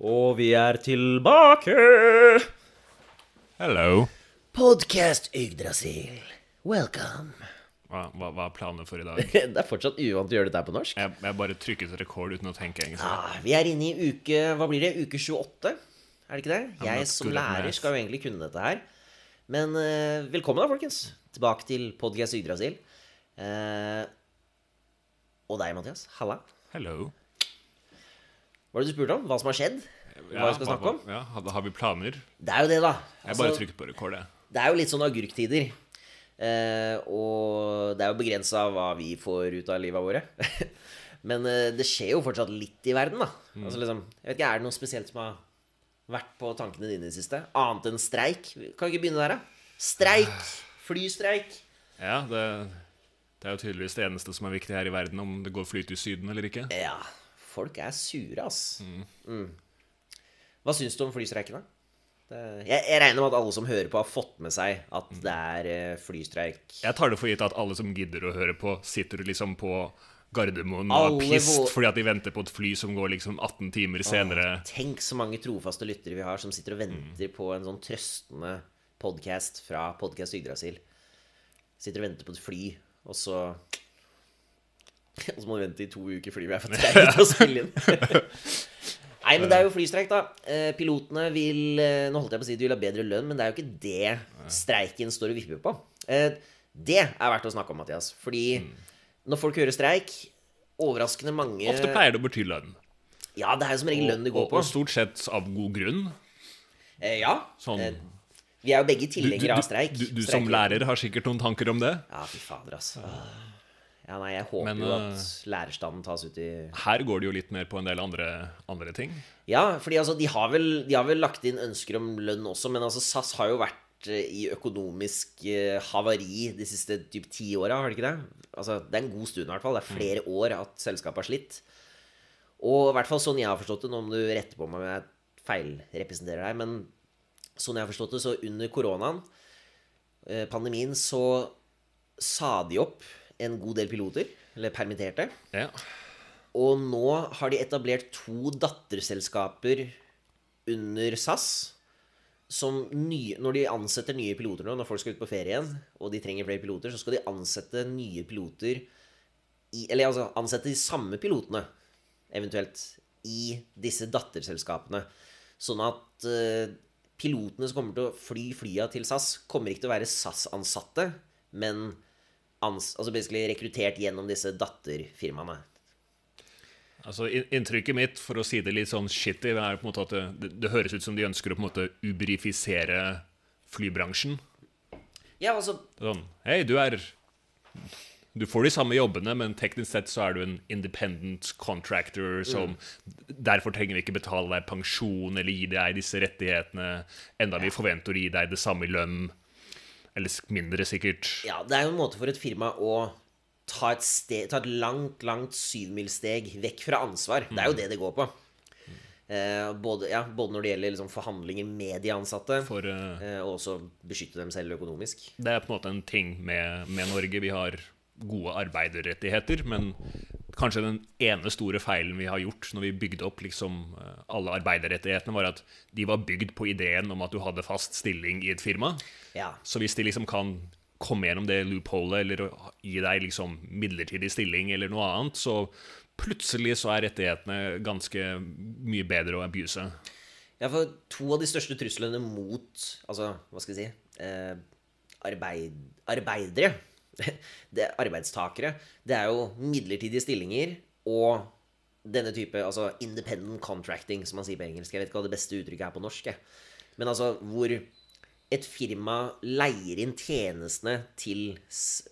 Og vi er tilbake! Hello. Podcast Yggdrasil. Welcome. Hva, hva, hva er planene for i dag? Det er fortsatt uvant å gjøre dette her på norsk. Jeg, jeg bare trykket rekord uten å tenke engelsk. Ah, vi er inne i uke Hva blir det? Uke 28? Er det ikke det? I'm Jeg som lærer skal jo egentlig kunne dette her. Men uh, velkommen, da, folkens. Tilbake til Podcast Yggdrasil. Uh, og deg, Mathias. Halla. Hello. Hva var det du spurte om? Hva som har skjedd? Hva vi skal snakke om? Ja, har, har vi planer? Det er jo det, da. Jeg bare Altså, trykket på rekord, jeg. Det er jo litt sånn agurktider. Eh, og det er jo begrensa hva vi får ut av livet våre. Men eh, det skjer jo fortsatt litt i verden, da. Mm. Altså liksom, jeg vet ikke, Er det noe spesielt som har vært på tankene dine i det siste? Annet enn streik? Kan vi ikke begynne der, da? Streik! Flystreik. Ja, det, det er jo tydeligvis det eneste som er viktig her i verden, om det går flyt til Syden eller ikke. Ja, folk er sure, ass. Mm. Mm. Hva syns du om flystreikene? jeg, jeg regner med at alle som hører på, har fått med seg at Mm. det er eh, flystreik. Jeg tar det for gitt at alle som gidder å høre på, sitter liksom på Gardermoen og er pissed fordi at de venter på et fly som går liksom 18 timer senere. Tenk så mange trofaste lyttere vi har som sitter og venter på en sånn trøstende podkast fra Podkast Yggdrasil. Sitter og venter på et fly, og så Og så må du vente i to uker fordi vi er for treige til å spille inn. Nei, men det er jo flystreik, da. Eh, Pilotene vil eh, Nå holdt jeg på å si de vil ha bedre lønn, men det er jo ikke det streiken står og vipper på. Eh, Det er verdt å snakke om, Mathias. Fordi når folk hører streik Overraskende mange Ofte pleier det å bety lønn. Ja, det er jo som regel lønn det går på. og stort sett av god grunn. Eh, ja. Sånn vi er jo begge du, du, tilhengere av streik. du, du som lærer har sikkert noen tanker om det. Ja, fy fader, altså. Ja, nei, jeg håper Men, jo eh, at lærerstanden tas ut i Her går det jo litt mer på en del andre, andre ting. Ja, fordi altså, de har, vel, de har vel lagt inn ønsker om lønn også, men altså, SAS har jo vært eh, i økonomisk eh, havari de siste typ ti åra, har det ikke det? Altså, det er en god stund, i hvert fall. Det er flere år at selskapet har slitt. Og i hvert fall sånn jeg har forstått det, nå om du retter på meg om jeg feilrepresenterer deg, men sånn jeg har forstått det, så under koronaen, eh, pandemien, så sa de opp en god del piloter, eller permitterte. Ja. Og nå har de etablert to datterselskaper under SAS. Som nye, når de ansetter nye piloter nå, når folk skal ut på ferie igjen, og de trenger flere piloter, så skal de ansette nye piloter i, Eller altså ansette de samme pilotene, eventuelt, i disse datterselskapene. Sånn at eh, pilotene som kommer til å fly flya til SAS, kommer ikke til å være SAS-ansatte, men ans altså rekruttert gjennom disse datterfirmaene. Altså, Inntrykket mitt, for å si det litt sånn shitty, er på en måte at det, det, høres ut som de ønsker å på en måte uberifisere flybransjen. Ja, altså Sånn Hei, du er Du får de samme jobbene, men teknisk sett så er du en independent contractor som Derfor trenger vi ikke betale deg pensjon eller gi deg disse rettighetene, enda vi forventer å gi deg det samme i lønn. Eller mindre, sikkert. Ja, det er jo en måte for et firma å ta et, steg, ta et langt, langt syvmilssteg vekk fra ansvar. Det er jo det det går på. Eh, både, ja, både når det gjelder liksom forhandlinger med de ansatte, For eh, eh, og også beskytte dem selv økonomisk. det er på en måte en ting med, med Norge. Vi har gode arbeiderrettigheter, men kanskje den ene store feilen vi har gjort når vi bygde opp liksom eh, alle arbeiderrettighetene, var at de var bygd på ideen om at du hadde fast stilling i et firma. Ja. Så hvis de liksom kan komme gjennom det loopholet eller gi deg liksom midlertidig stilling eller noe annet, så plutselig så er rettighetene ganske mye bedre å abuse. Ja, for to av de største truslene mot Altså, hva skal jeg si eh, arbeid, Arbeidere. Det er arbeidstakere. Det er jo midlertidige stillinger og denne type altså independent contracting, som man sier på engelsk. Jeg vet ikke hva det beste uttrykket er på norsk. Jeg. Men altså hvor et firma leier inn tjenestene til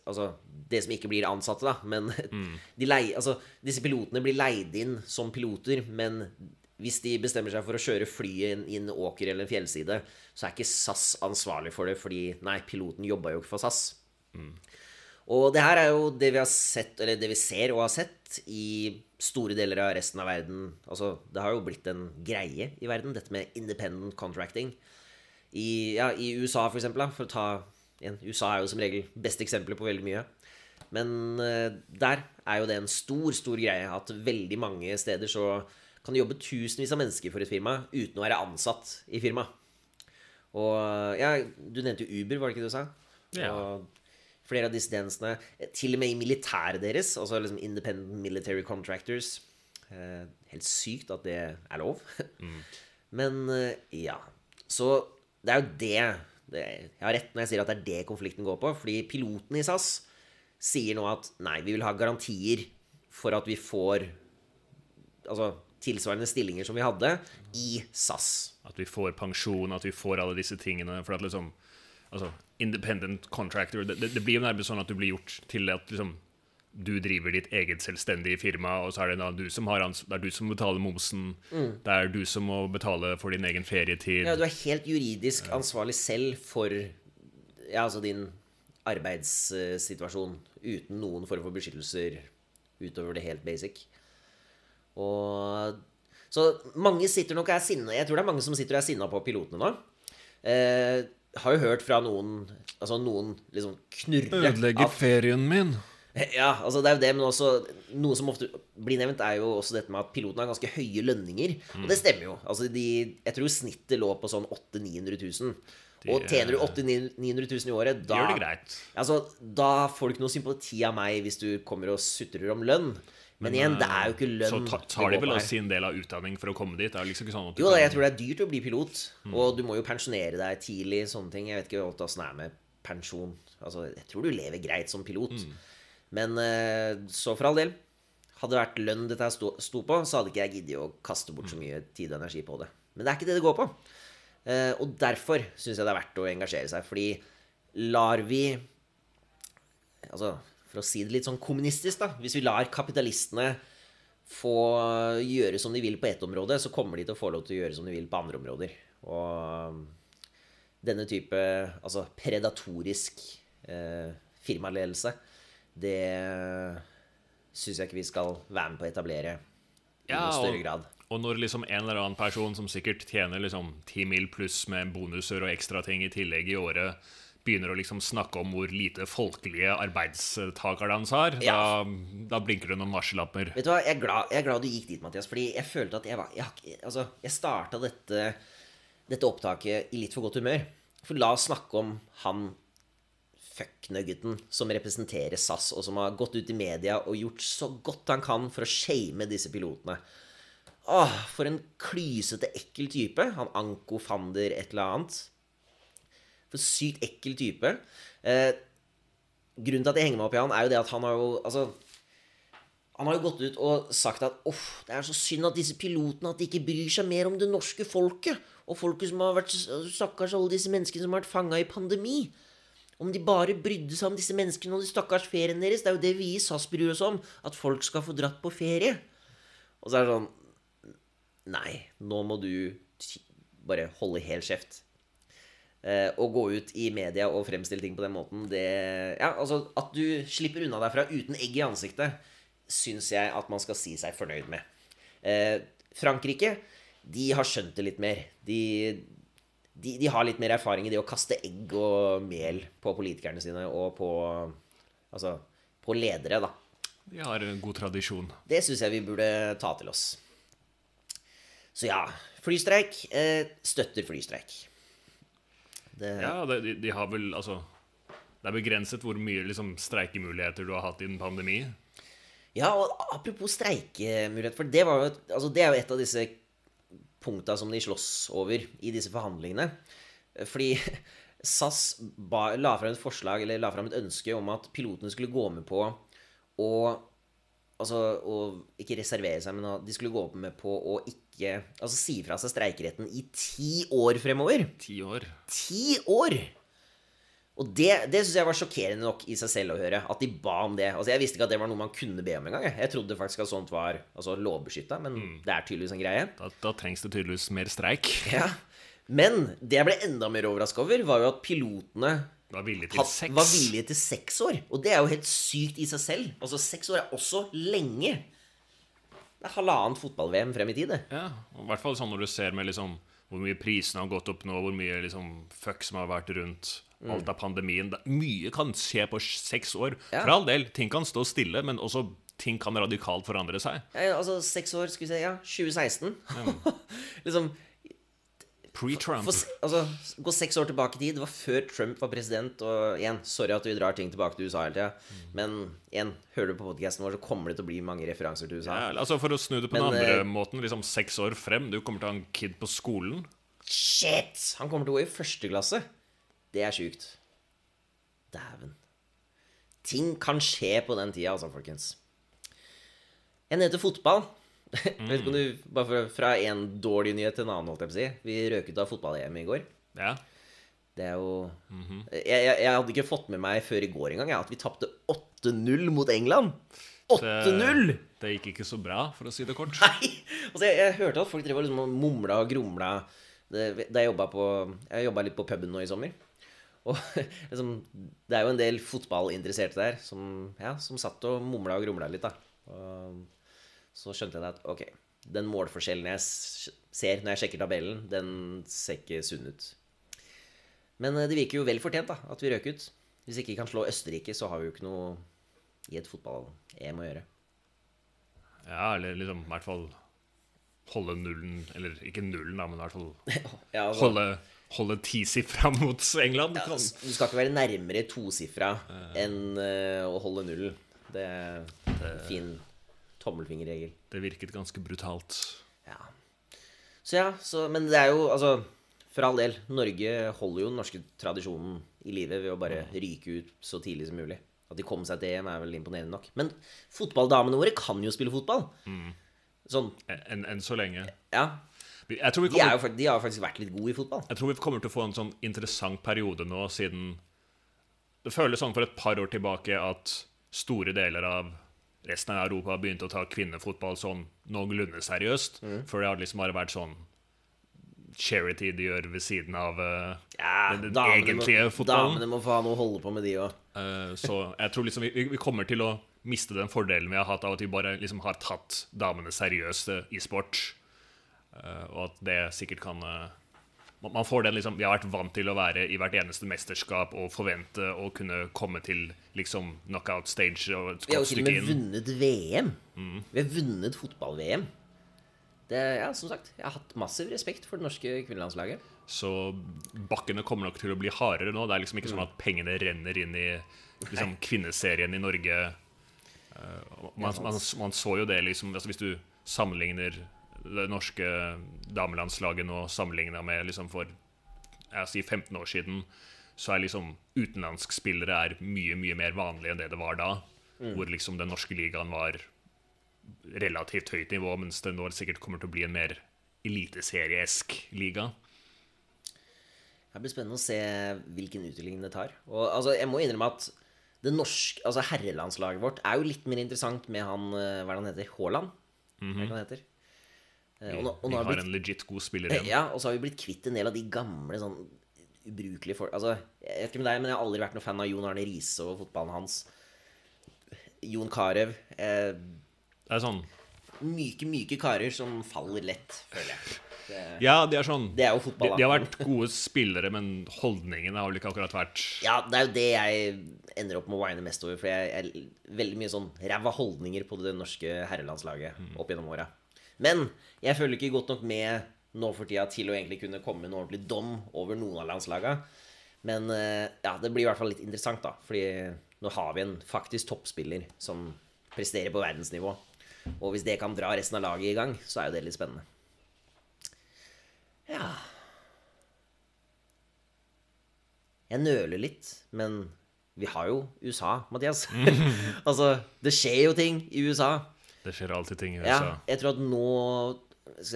Altså det som ikke blir ansatte, da, men de leier, altså, disse pilotene blir leid inn som piloter, men hvis de bestemmer seg for å kjøre flyet inn åker eller en fjellside, så er ikke SAS ansvarlig for det, fordi nei, piloten jobba jo ikke for SAS. Og det her er jo det vi har sett, eller det vi ser og har sett i store deler av resten av verden. Altså, det har jo blitt en greie i verden, dette med independent contracting. I, ja, i USA, for eksempel, da, for å ta igjen, USA er jo som regel beste eksempelet på veldig mye. Men eh, der er jo det en stor, stor greie at veldig mange steder så kan det jobbe tusenvis av mennesker for et firma uten å være ansatt i firmaet. Og ja, du nevnte jo Uber, var det ikke det du sa? Ja. Og flere av dissidensene, til og med i militæret deres, altså liksom Independent Military Contractors eh, Helt sykt at det er lov. Men eh, ja. Så det er jo det, det Jeg har rett når jeg sier at det er det konflikten går på. Fordi piloten i SAS sier nå at nei, vi vil ha garantier for at vi får Altså tilsvarende stillinger som vi hadde i SAS. At vi får pensjon, at vi får alle disse tingene. For at liksom Altså, independent contractor Det, det, det blir jo nærmest sånn at du blir gjort til at liksom du driver ditt eget selvstendige firma, og så er det da du som, har ans det er du som betaler momsen. Det er du som må betale for din egen ferietid. Ja, du er helt juridisk ansvarlig selv for ja, altså din arbeidssituasjon uten noen form for beskyttelser utover det helt basic. Og Så mange sitter nok og er sinna Jeg tror det er mange som sitter og er sinna på pilotene nå. Eh, har jo hørt fra noen Altså noen liksom knurre Ødelegger ferien min. Ja, altså det er jo det, men også noe som ofte blir nevnt, er jo også dette med at pilotene har ganske høye lønninger. Og det stemmer jo. Altså de, jeg tror snittet lå på sånn 800 000-900 000. Og tjener du 800 000-900 000 i året, da Gjør det greit. Altså, da får du ikke noe sympati av meg hvis du kommer og sutrer om lønn. Men, igjen, det er jo ikke lønn Så tar de vel også sin del av utdanning for å komme dit. Det er liksom ikke sånn at Jo da, jeg tror det er dyrt å bli pilot. Og du må jo pensjonere deg tidlig. Sånne ting. Jeg vet ikke åssen det er med pensjon. Altså, jeg tror du lever greit som pilot. Men eh, så for all del. Hadde det vært lønn dette sto, sto på, så hadde ikke jeg giddet å kaste bort så mye tid og energi på det. Men det er ikke det det går på. Eh, og derfor syns jeg det er verdt å engasjere seg. Fordi lar vi Altså, for å si det litt sånn kommunistisk, da. Hvis vi lar kapitalistene få gjøre som de vil på ett område, så kommer de til å få lov til å gjøre som de vil på andre områder. Og denne type altså predatorisk eh, firmaledelse, det syns jeg ikke vi skal være med på å etablere i Ja, noe større grad. Og når liksom en eller annen person som sikkert tjener liksom 10 mil pluss med bonuser og ekstra ting i tillegg i året, begynner å liksom snakke om hvor lite folkelige arbeidstakere hans har, Ja. da, da blinker det noen varsellamper. Vet du hva, jeg er glad, jeg er glad du gikk dit, Mathias. Fordi jeg følte at jeg var Jeg, har altså, jeg starta dette, dette opptaket i litt for godt humør. For la oss snakke om han fucknuggeten som representerer SAS, og som har gått ut i media og gjort så godt han kan for å shame disse pilotene. Åh, for en klysete, ekkel type. Han Anko Fander et eller annet. For sykt ekkel type. Eh, grunnen til at jeg henger meg opp i han, er jo det at han har jo Altså han har jo gått ut og sagt at Uff, det er så synd at disse pilotene at de ikke bryr seg mer om det norske folket. Og folket som har vært Stakkars alle disse menneskene som har vært fanga i pandemi. Om de bare brydde seg om disse menneskene og de stakkars ferien deres. Det er jo det vi i SAS bryr oss om. At folk skal få dratt på ferie. Og så er det sånn Nei, nå må du bare holde hel kjeft. Eh, å gå ut i media og fremstille ting på den måten, det Ja, altså, at du slipper unna derfra uten egg i ansiktet, syns jeg at man skal si seg fornøyd med. Eh, Frankrike, de har skjønt det litt mer. De, de, de har litt mer erfaring i det å kaste egg og mel på politikerne sine og på Altså på ledere, da. De har en god tradisjon. Det syns jeg vi burde ta til oss. Så ja, flystreik. Eh, støtter flystreik. Det, Ja, de, de har vel altså Det er begrenset hvor mye liksom, streikemuligheter du har hatt i en pandemi. Ja, og apropos streikemulighet, for det, var jo, altså det er jo et av disse punkta som de slåss over i disse forhandlingene. Fordi SAS ba, la fram et forslag, eller la fram et ønske om at pilotene skulle gå med på å Altså å ikke reservere seg, men de skulle gå opp med på å ikke Altså si fra seg streikeretten i ti år fremover. Ti år. Ti år! Og det, det syns jeg var sjokkerende nok i seg selv å høre. At de ba om det. Altså Jeg visste ikke at det var noe man kunne be om engang. Jeg. trodde faktisk at sånt var altså, lovbeskytta, men det er tydeligvis en greie. Da, da trengs det tydeligvis mer streik. Ja. Men det jeg ble enda mer overraska over, var jo at pilotene Var villig til sex. var villig til seks år. Og det er jo helt sykt i seg selv. Altså Seks år er også lenge. Det er halvannet fotball-VM frem i tid, det. Ja, og i hvert fall sånn når du ser med liksom hvor mye prisene har gått opp nå, hvor mye liksom fuck som har vært rundt Mm. alt av pandemien. Det, mye kan skje på seks år. Ja. For all del, ting kan stå stille, men også ting kan radikalt forandre seg. Ja, altså seks år, skal vi se, ja. 2016. liksom Pre-Trump. altså, Gå seks år tilbake i tid. Det var før Trump var president. Og igjen, sorry at vi drar ting tilbake til USA hele tida. Men igjen, hører du på podkasten vår, så kommer det til å bli mange referanser til USA. Ja, altså For å snu det på Men, den andre eh, måten, liksom seks år frem Du kommer til å ha en kid på skolen. Shit! Han kommer til å gå i første klasse. Det er sjukt. Dæven. Ting kan skje på den tida, altså, folkens. Jeg nevnte fotball. Om du, Bare for, fra en dårlig nyhet til en annen, holdt jeg på å si. Vi røk ut av fotball-EM i går. Ja. Det er jo jeg, jeg, jeg hadde ikke fått med meg før i går engang at vi tapte 8-0 mot England. 8-0! Det gikk ikke så bra, for å si det kort. Nei! Altså, jeg, jeg hørte at folk drev og liksom mumla og grumla da Jeg jobba litt på puben nå i sommer. Og liksom, det er jo en del fotballinteresserte der som, ja, som satt og mumla og grumla litt, da. Og så skjønte jeg at ok, den målforskjellen jeg ser når jeg sjekker tabellen, den ser ikke sunn ut. Men eh, det virker jo vel fortjent da, at vi røk ut. Hvis ikke kan slå Østerrike, så har vi jo ikke noe i et fotball-EM å gjøre. Ja, eller liksom i hvert fall holde nullen Eller ikke nullen, da, men i hvert fall Ja, altså, holde, holde tisifra mot England. Ja, du skal ikke være nærmere tosifra enn eh, å holde nullen. Det er en fin tommelfingerregel. Det virket ganske brutalt. Ja. Så ja, så, men det er jo altså For all del, Norge holder jo den norske tradisjonen i live ved å bare ryke ut så tidlig som mulig. At de kom seg til EM, er vel imponerende nok. Men fotballdamene våre kan jo spille fotball. Sånn, Enn en så lenge. ja. Vi- Jeg tror, vi De, jo, de har jo faktisk vært litt gode i fotball. jeg tror vi kommer til å få en sånn interessant periode nå, siden Det føles sånn for et par år tilbake at store deler av resten av Europa har begynt å ta kvinnefotball sånn noenlunde seriøst. For det har liksom bare vært sånn charity de gjør ved siden av uh, Ja, den, den egentlige må, fotballen. Damene må få ha noe å holde på med, de òg. Uh, så jeg tror liksom vi, vi kommer til å miste den fordelen vi har hatt av at vi bare liksom har tatt damene seriøst eh, i sport. Uh, og at det sikkert kan eh, man- får den liksom Vi har vært vant til å være i hvert eneste mesterskap og forvente å kunne komme til liksom knockout stage og et Vi har jo til og med vunnet VM. Vi har vunnet fotball-VM. Det, ja, som sagt, jeg har hatt massiv respekt for det norske kvinnelandslaget. Så bakkene kommer nok til å bli hardere nå. Det er liksom ikke sånn at pengene renner inn i liksom, kvinneserien i Norge. Eh, man, man, man så jo det liksom altså Hvis du sammenligner det norske damelandslaget nå sammenligna med liksom for jeg sier 15 år siden, så er liksom utenlandskspillere er mye, mye mer vanlig enn det det var da. Hvor liksom den norske ligaen var relativt høyt nivå, mens det nå sikkert kommer til å bli en mer eliteserieesk liga. Det blir spennende å se hvilken utvikling det tar. Og altså, jeg må innrømme at det norske, altså herrelandslaget vårt er jo litt mer interessant med han eh, Hva er det han heter? Haaland? Mm er det? Eh, Og nå, Vi har har blitt, en legit god spiller igjen. ja, og så har vi blitt kvitt en del av de gamle sånn ubrukelige folk Altså, jeg vet ikke med deg, men jeg har aldri vært noen fan av Jon Arne Riise og fotballen hans. Jon Carew. Eh, Det er sånn myke, myke karer som faller lett, føler jeg. Det, Ja, de er sånn det er jo de, de har vært gode spillere, men holdningene har vel ikke akkurat vært Ja, det er jo det jeg ender opp med å wine mest over. For jeg er veldig mye sånn ræva holdninger på det norske herrelandslaget opp gjennom åra. Men jeg følger ikke godt nok med nå for tida til å egentlig kunne komme med en ordentlig dom over noen av landslaga. Men eh, ja, det blir i hvert fall litt interessant, da. Fordi nå har vi en faktisk toppspiller som presterer på verdensnivå. Og hvis det kan dra resten av laget i gang, så er jo det litt spennende. Ja Jeg nøler litt, men vi har jo USA, Mathias. altså, det skjer jo ting i USA. Det skjer alltid ting i Ja, jeg tror at nå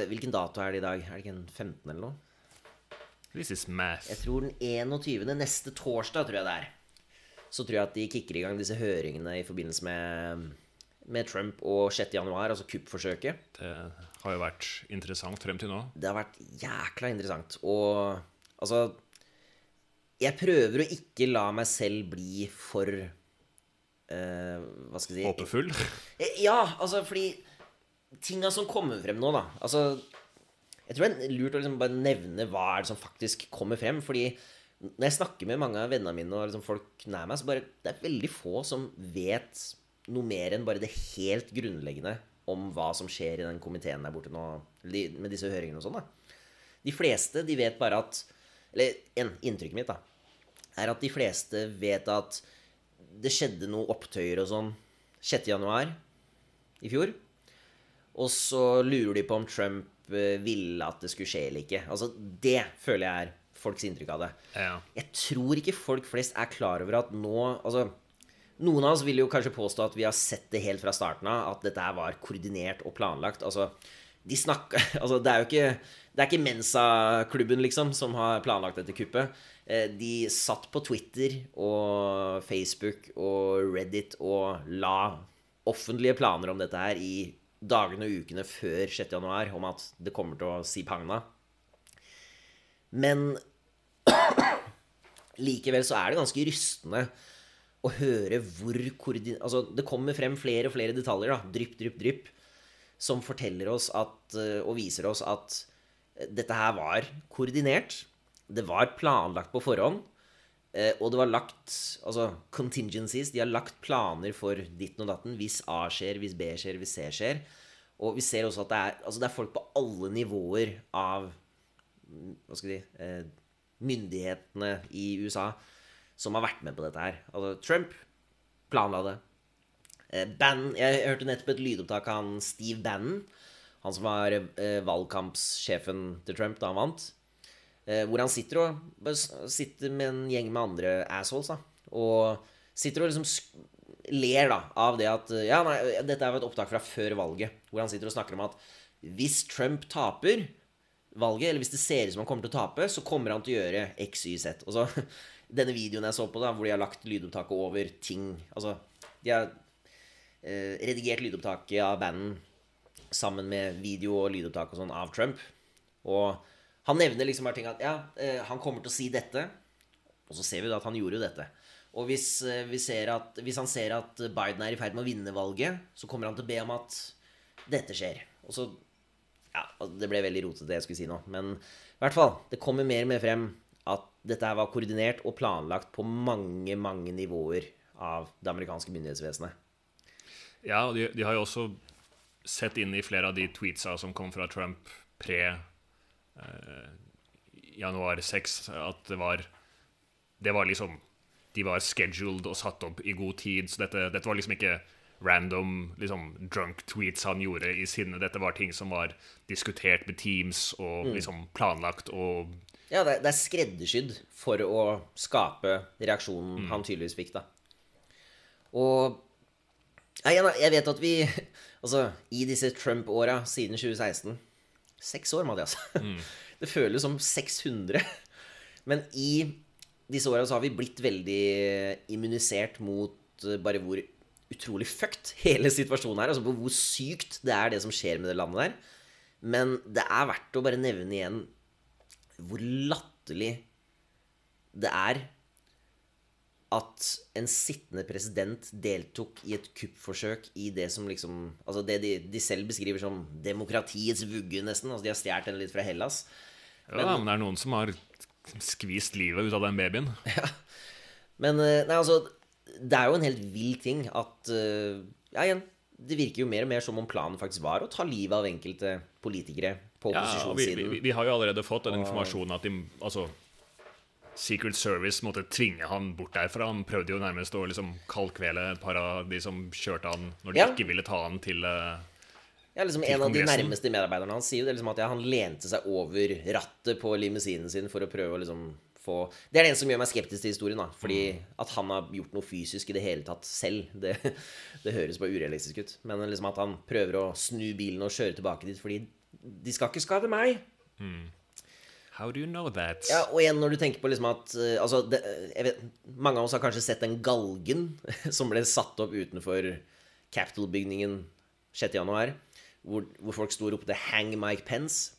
Hvilken dato er det i dag? Er det ikke en 15 eller noe? This is math. Jeg tror den 21. neste torsdag, tror jeg det er. Så tror jeg at de kicker i gang disse høringene i forbindelse med, med Trump og 6. januar, altså kuppforsøket. Det har jo vært interessant frem til nå. Det har vært jækla interessant. Og altså Jeg prøver å ikke la meg selv bli for Hva skal jeg si Håpefull. Eh, Ja, altså fordi Tinga som kommer frem nå, da Altså Jeg tror det er lurt å liksom bare nevne hva er det som faktisk kommer frem. Fordi når jeg snakker med mange av vennene mine og liksom folk nær meg, så bare Det er veldig få som vet noe mer enn bare det helt grunnleggende om hva som skjer i den komiteen der borte nå, med disse høringene og sånn. da. De fleste de vet bare at Eller en, inntrykket mitt da, er at de fleste vet at det skjedde noe opptøyer og sånn 6. januar i fjor. Og så lurer de på om Trump eh, ville at det skulle skje eller ikke. Altså, Det føler jeg er folks inntrykk av det. Ja. Jeg tror ikke folk flest er klar over at nå Altså, noen av oss vil jo kanskje påstå at vi har sett det helt fra starten av, at dette var koordinert og planlagt. Altså, de snakker Altså, det er jo ikke ikke Mensa-klubben, liksom, som har planlagt dette kuppet. Eh, De satt på Twitter og Facebook og Reddit og la offentlige planer om dette her i dagene og ukene før 6. januar om at det kommer til å si pagna. Men likevel så er det ganske rystende å høre hvor koordin... Altså, det kommer frem flere og flere detaljer, da, drypp, drypp, drypp, som forteller oss at, eh, og viser oss at dette her var koordinert. Det var planlagt på forhånd. eh, Og det var lagt altså contingencies. De har lagt planer for ditten og datten hvis A skjer, hvis B skjer, hvis C skjer. Og vi ser også at det er, altså det er folk på alle nivåer av hva skal de, eh, myndighetene i USA som har vært med på dette her. Altså, Trump planla det. Eh, Bannon, jeg hørte nettopp et lydopptak av han Steve Bannon, han som var eh, valgkampssjefen til Trump da han vant. Eh, hvor han sitter og sitter med en gjeng med andre assholes, da. Og sitter og liksom ler da av det at Ja, nei, dette er jo et opptak fra før valget, hvor han sitter og snakker om at hvis Trump taper valget, eller hvis det ser ut som han kommer til å tape, så kommer han til å gjøre X, Y, Z. Og så denne videoen jeg så på, da, hvor de har lagt lydopptaket over ting Altså, de har redigert lydopptaket av banden sammen med video og lydopptak og sånn av Trump. Og han nevner liksom bare ting at ja, eh, han kommer til å si dette, og så ser vi da at han gjorde jo dette. Og hvis, eh, at, hvis han ser at Biden er i ferd med å vinne valget, så kommer han til å be om at dette skjer. Og så Ja, det ble veldig rotete, det jeg skulle si nå. Men i hvert fall, det kommer mer og mer frem at dette her var koordinert og planlagt på mange, mange nivåer av det amerikanske myndighetsvesenet. Ja, og de, de har jo også sett inn i flere av de tweetsa som kom fra Trump pre eh, januar 6, at det var Det var liksom De var scheduled og satt opp i god tid, så dette, dette var liksom ikke random liksom, drunk tweets han gjorde i sinne. Dette var ting som var diskutert med teams og liksom planlagt og Ja, det, det er skreddersydd for å skape reaksjonen han tydeligvis fikk, da. Og jeg, jeg vet at vi Altså, i disse Trump-åra siden 2016 Seks år, Mathias. Det føles som 600. Men i disse åra så har vi blitt veldig immunisert mot eh, bare hvor utrolig fucked hele situasjonen er. Altså på hvor sykt det er, det som skjer med det landet der. Men det er verdt å bare nevne igjen hvor latterlig det er at en sittende president deltok i et kuppforsøk i det som liksom Altså det de, de selv beskriver som demokratiets vugge, nesten. Altså de har stjålet den litt fra Hellas. Ja, men det er noen som har skvist livet ut av den babyen. Men eh, nei, altså Det er jo en helt vill ting at eh, Ja, igjen. Det virker jo mer og mer som om planen faktisk var å ta livet av enkelte politikere på Ja, vi, opposisjonssiden. vi- vi har jo allerede fått den informasjonen at de, altså, Secret Service måtte tvinge han bort derfra. Han prøvde jo nærmest å liksom kaldkvele et par av de som kjørte han når de Ja. ikke ville ta han til uh, Ja, liksom En av de nærmeste medarbeiderne hans sier jo det liksom at ja, han lente seg over rattet på limousinen sin for å prøve å liksom få Det er det eneste som gjør meg skeptisk til historien. da Fordi at han har gjort noe fysisk i det hele tatt selv, det, det høres bare urealistisk ut. Men liksom at han prøver å snu bilen og kjøre tilbake dit fordi de skal ikke skade meg. How do you know that? Ja, Og igjen når du tenker på liksom at eh, altså, det, jeg vet, Mange av oss har kanskje sett den galgen som ble satt opp utenfor Capitol-bygningen 6.1, hvor, hvor folk sto og ropte 'Hang Mike Pence'.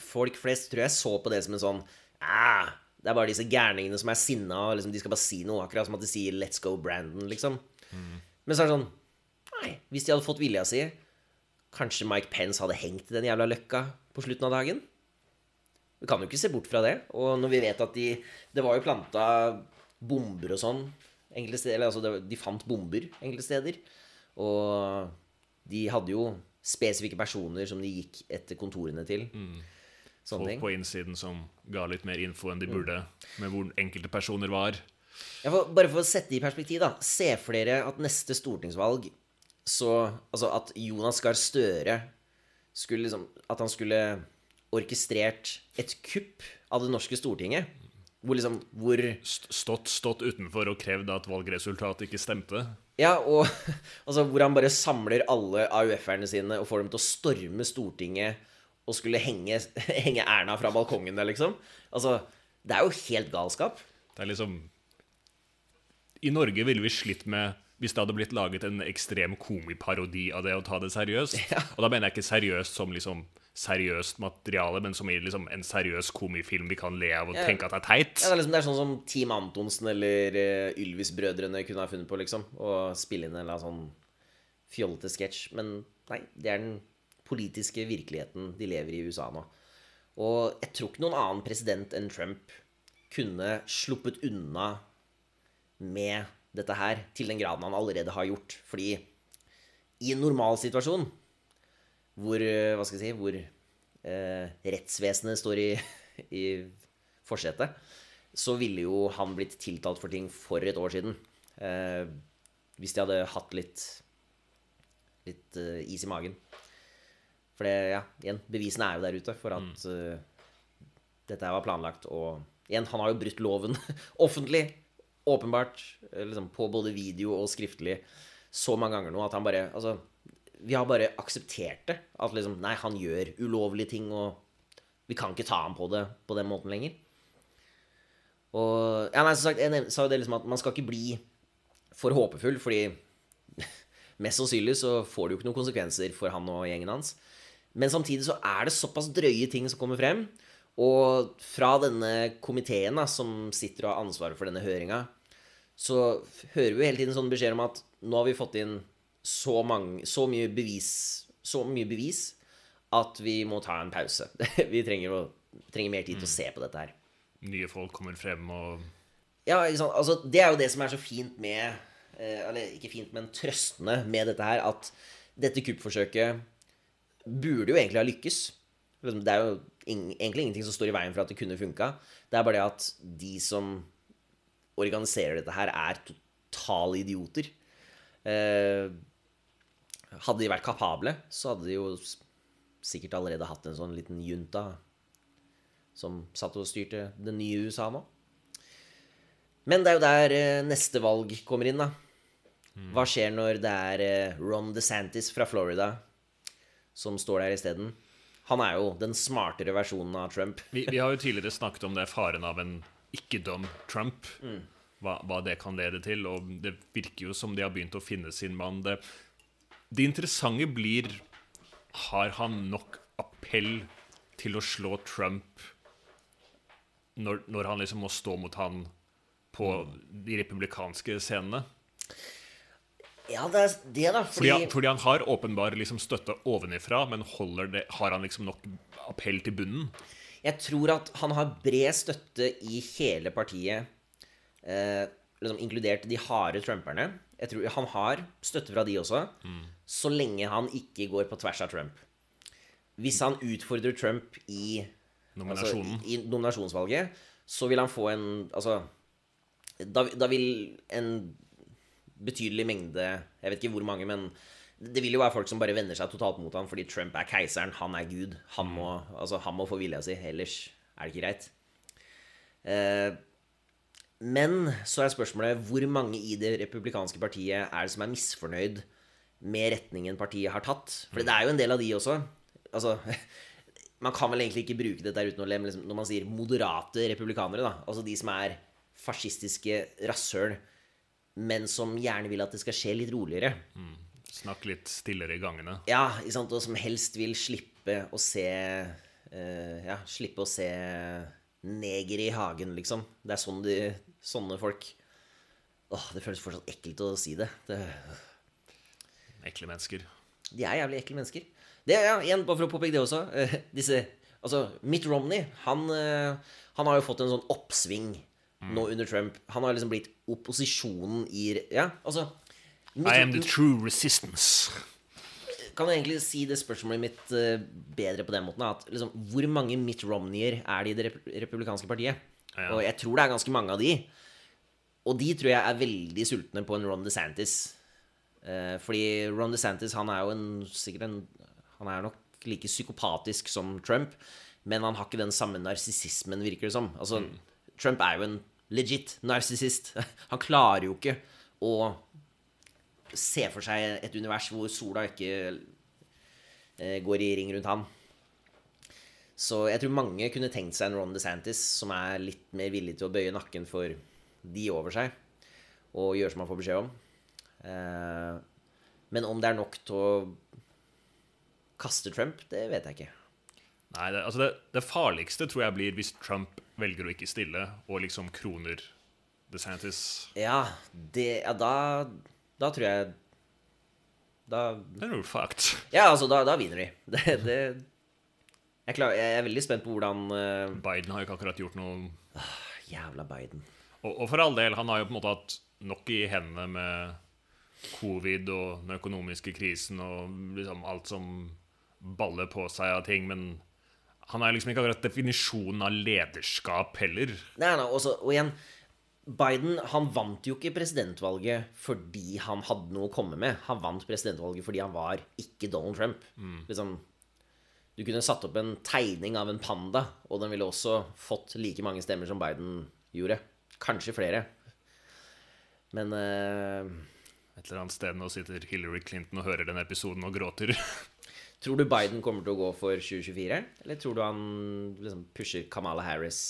Folk flest tror jeg så på det som en sånn ah, Det er bare disse gærningene som er sinna, og liksom, de skal bare si noe, akkurat som at de sier 'Let's go, Brandon', liksom. Men så er det sånn Nei, hvis de hadde fått vilja si, kanskje Mike Pence hadde hengt i den jævla løkka på slutten av dagen? Vi kan jo ikke se bort fra det. Og når vi vet at de Det var jo planta bomber og sånn enkelte steder. Eller altså, de fant bomber enkelte steder. Og de hadde jo spesifikke personer som de gikk etter kontorene til. Sånne Folk ting. på innsiden som ga litt mer info enn de burde, med hvor enkelte personer var. For, bare for å sette det i perspektiv, da. Se for dere at neste stortingsvalg så Altså at Jonas Gahr Støre skulle liksom At han skulle orkestrert et kupp av det norske Stortinget. Hvor liksom Hvor Stått, stått utenfor og krevd at valgresultatet ikke stemte. Ja, og altså hvor han bare samler alle AUF-erne sine og får dem til å storme Stortinget og skulle henge, henge Erna fra balkongen der, liksom. Altså, det er jo helt galskap. Det er liksom I Norge ville vi slitt med hvis det hadde blitt laget en ekstrem komiparodi av det å ta det seriøst. Og da mener jeg ikke seriøst som liksom seriøst materiale, men som i liksom en seriøs komifilm vi kan le av og Ja. tenke at er teit. Ja, det, er liksom, det er sånn som Team Antonsen eller uh, Ylvis-brødrene kunne ha funnet på, liksom. Å spille inn en eller annen sånn fjollete sketsj. Men nei, det er den politiske virkeligheten de lever i i USA nå. Og jeg tror ikke noen annen president enn Trump kunne sluppet unna med dette her til den graden han allerede har gjort. Fordi i en normal situasjon hvor eh, Hva skal jeg si Hvor eh, rettsvesenet står i, i forsetet, så ville jo han blitt tiltalt for ting for et år siden. Eh, hvis de hadde hatt litt litt eh, is i magen. For det, ja, igjen, bevisene er jo der ute for at uh, dette var planlagt. Og igjen, han har jo brutt loven offentlig, åpenbart, liksom på både video og skriftlig, så mange ganger nå at han bare Altså, vi har bare akseptert det. At liksom, nei, han gjør ulovlige ting, og vi kan ikke ta ham på det på den måten lenger. Og ja, nei, som sagt, jeg sa jo det liksom at man skal ikke bli for håpefull, fordi mest sannsynlig så får det jo ikke noen konsekvenser for han og gjengen hans. Men samtidig så er det såpass drøye ting som kommer frem. Og fra denne komiteen da, som sitter og har ansvaret for denne høringa, så hører vi jo hele tiden sånn beskjed om at nå har vi fått inn så, mange, så, mye, bevis, så mye bevis at vi må ta en pause. vi trenger, å, trenger mer tid til å se på dette her. Nye folk kommer frem og Ja, ikke sant? Altså, det er jo det som er så fint med eh, Eller ikke fint, men trøstende med dette her, at dette kuppforsøket burde jo egentlig ha lykkes. Det er jo egentlig ingenting som står i veien for at det kunne funka. Det er bare det at de som organiserer dette her, er totale idioter. Eh, hadde de vært kapable, så hadde de jo sikkert allerede hatt en sånn liten junta som satt og styrte det nye USA nå. Men det er jo der eh, neste valg kommer inn, da. Hva skjer når det er eh, Ron DeSantis fra Florida som står der isteden? Han er jo den smartere versjonen av Trump. vi, vi har jo tidligere snakket om det faren av en ikke-dum Trump. Hva, hva det kan lede til. Og det virker jo som de har begynt å finne sin mann. Det, det interessante blir Har han nok appell til å slå Trump når, når han liksom må stå mot han på de republikanske scenene? Ja, det er det, da. Fordi, Fordi, han- fordi han har åpenbar liksom støtte ovenifra, men det, har han liksom nok appell til bunnen? jeg tror at han har bred støtte i hele partiet, eh, liksom inkludert de harde trumperne. Jeg tror Han har støtte fra de også, så lenge han ikke går på tvers av Trump. Hvis han utfordrer Trump i Altså, i, I nominasjonsvalget så vil han få en Altså da, da vil en betydelig mengde Jeg vet ikke hvor mange, men det vil jo være folk som bare vender seg totalt mot ham fordi Trump er keiseren, han er Gud. Han må, altså, han må få vilja si, ellers er det ikke greit. Eh, men så er spørsmålet hvor mange i det republikanske partiet er det som er misfornøyd med retningen partiet har tatt? For det er jo en del av de også. Altså, man kan vel egentlig ikke bruke dette uten å le, men liksom, når man sier moderate republikanere, da, altså de som er fascistiske rasshøl, men som gjerne vil at det skal skje litt roligere. Snakk litt stillere i gangene. Ja, og som helst vil slippe å se uh, Ja, slippe å se negere i hagen, liksom. Det er sånn de Sånne folk Åh, det føles fortsatt ekkelt å si det. det Ekle mennesker. De er jævlig ekle mennesker. Det er, ja, igjen, bare for å påpeke det også uh, Disse Altså, Mitt Romney, han, uh, han har jo fått en sånn oppsving nå under Trump. Han har liksom blitt opposisjonen i Ja, altså I am the true resistance. Kan jeg egentlig si det spørsmålet mitt uh, bedre på den måten? At liksom, Hvor mange Mitt Romneyer er det i det rep republikanske partiet? Ja. Og jeg tror det er ganske mange av de. Og de tror jeg er veldig sultne på en Ron DeSantis. Eh, fordi Ron DeSantis han er jo en, sikkert en Han er nok like psykopatisk som Trump, men han har ikke den samme narsissismen, virker det som. Altså, Trump er jo en legit narsissist. Han klarer jo ikke å se for seg et univers hvor sola ikke eh, går i ring rundt han. Så jeg tror mange kunne tenkt seg en Ron DeSantis som er litt mer villig til å bøye nakken for de over seg, og gjøre som han får beskjed om. Eh, men om det er nok til å kaste Trump, det vet jeg ikke. Nei, det, altså det, det farligste tror jeg blir hvis Trump velger å ikke stille og liksom kroner DeSantis. Ja, det, ja da, da tror jeg Da Then we're fucked. Ja, altså, da, da vinner de. Det, det jeg, klar, jeg er veldig spent på hvordan uh, Biden har jo ikke akkurat gjort noe Jævla Biden. Og, og for all del, han har jo på en måte hatt nok i hendene med covid og den økonomiske krisen og liksom alt som baller på seg av ting, men han er liksom ikke akkurat definisjonen av lederskap heller. Nei, nei, også, og igjen Biden han vant jo ikke presidentvalget fordi han hadde noe å komme med. Han vant presidentvalget fordi han var ikke Donald Trump. Liksom, du kunne satt opp en tegning av en panda, og den ville også fått like mange stemmer som Biden gjorde. Kanskje flere. Men eh, Et eller annet sted nå sitter Hillary Clinton og hører den episoden og gråter. tror du Biden kommer til å gå for 2024? Eller tror du han liksom pusher Kamala Harris?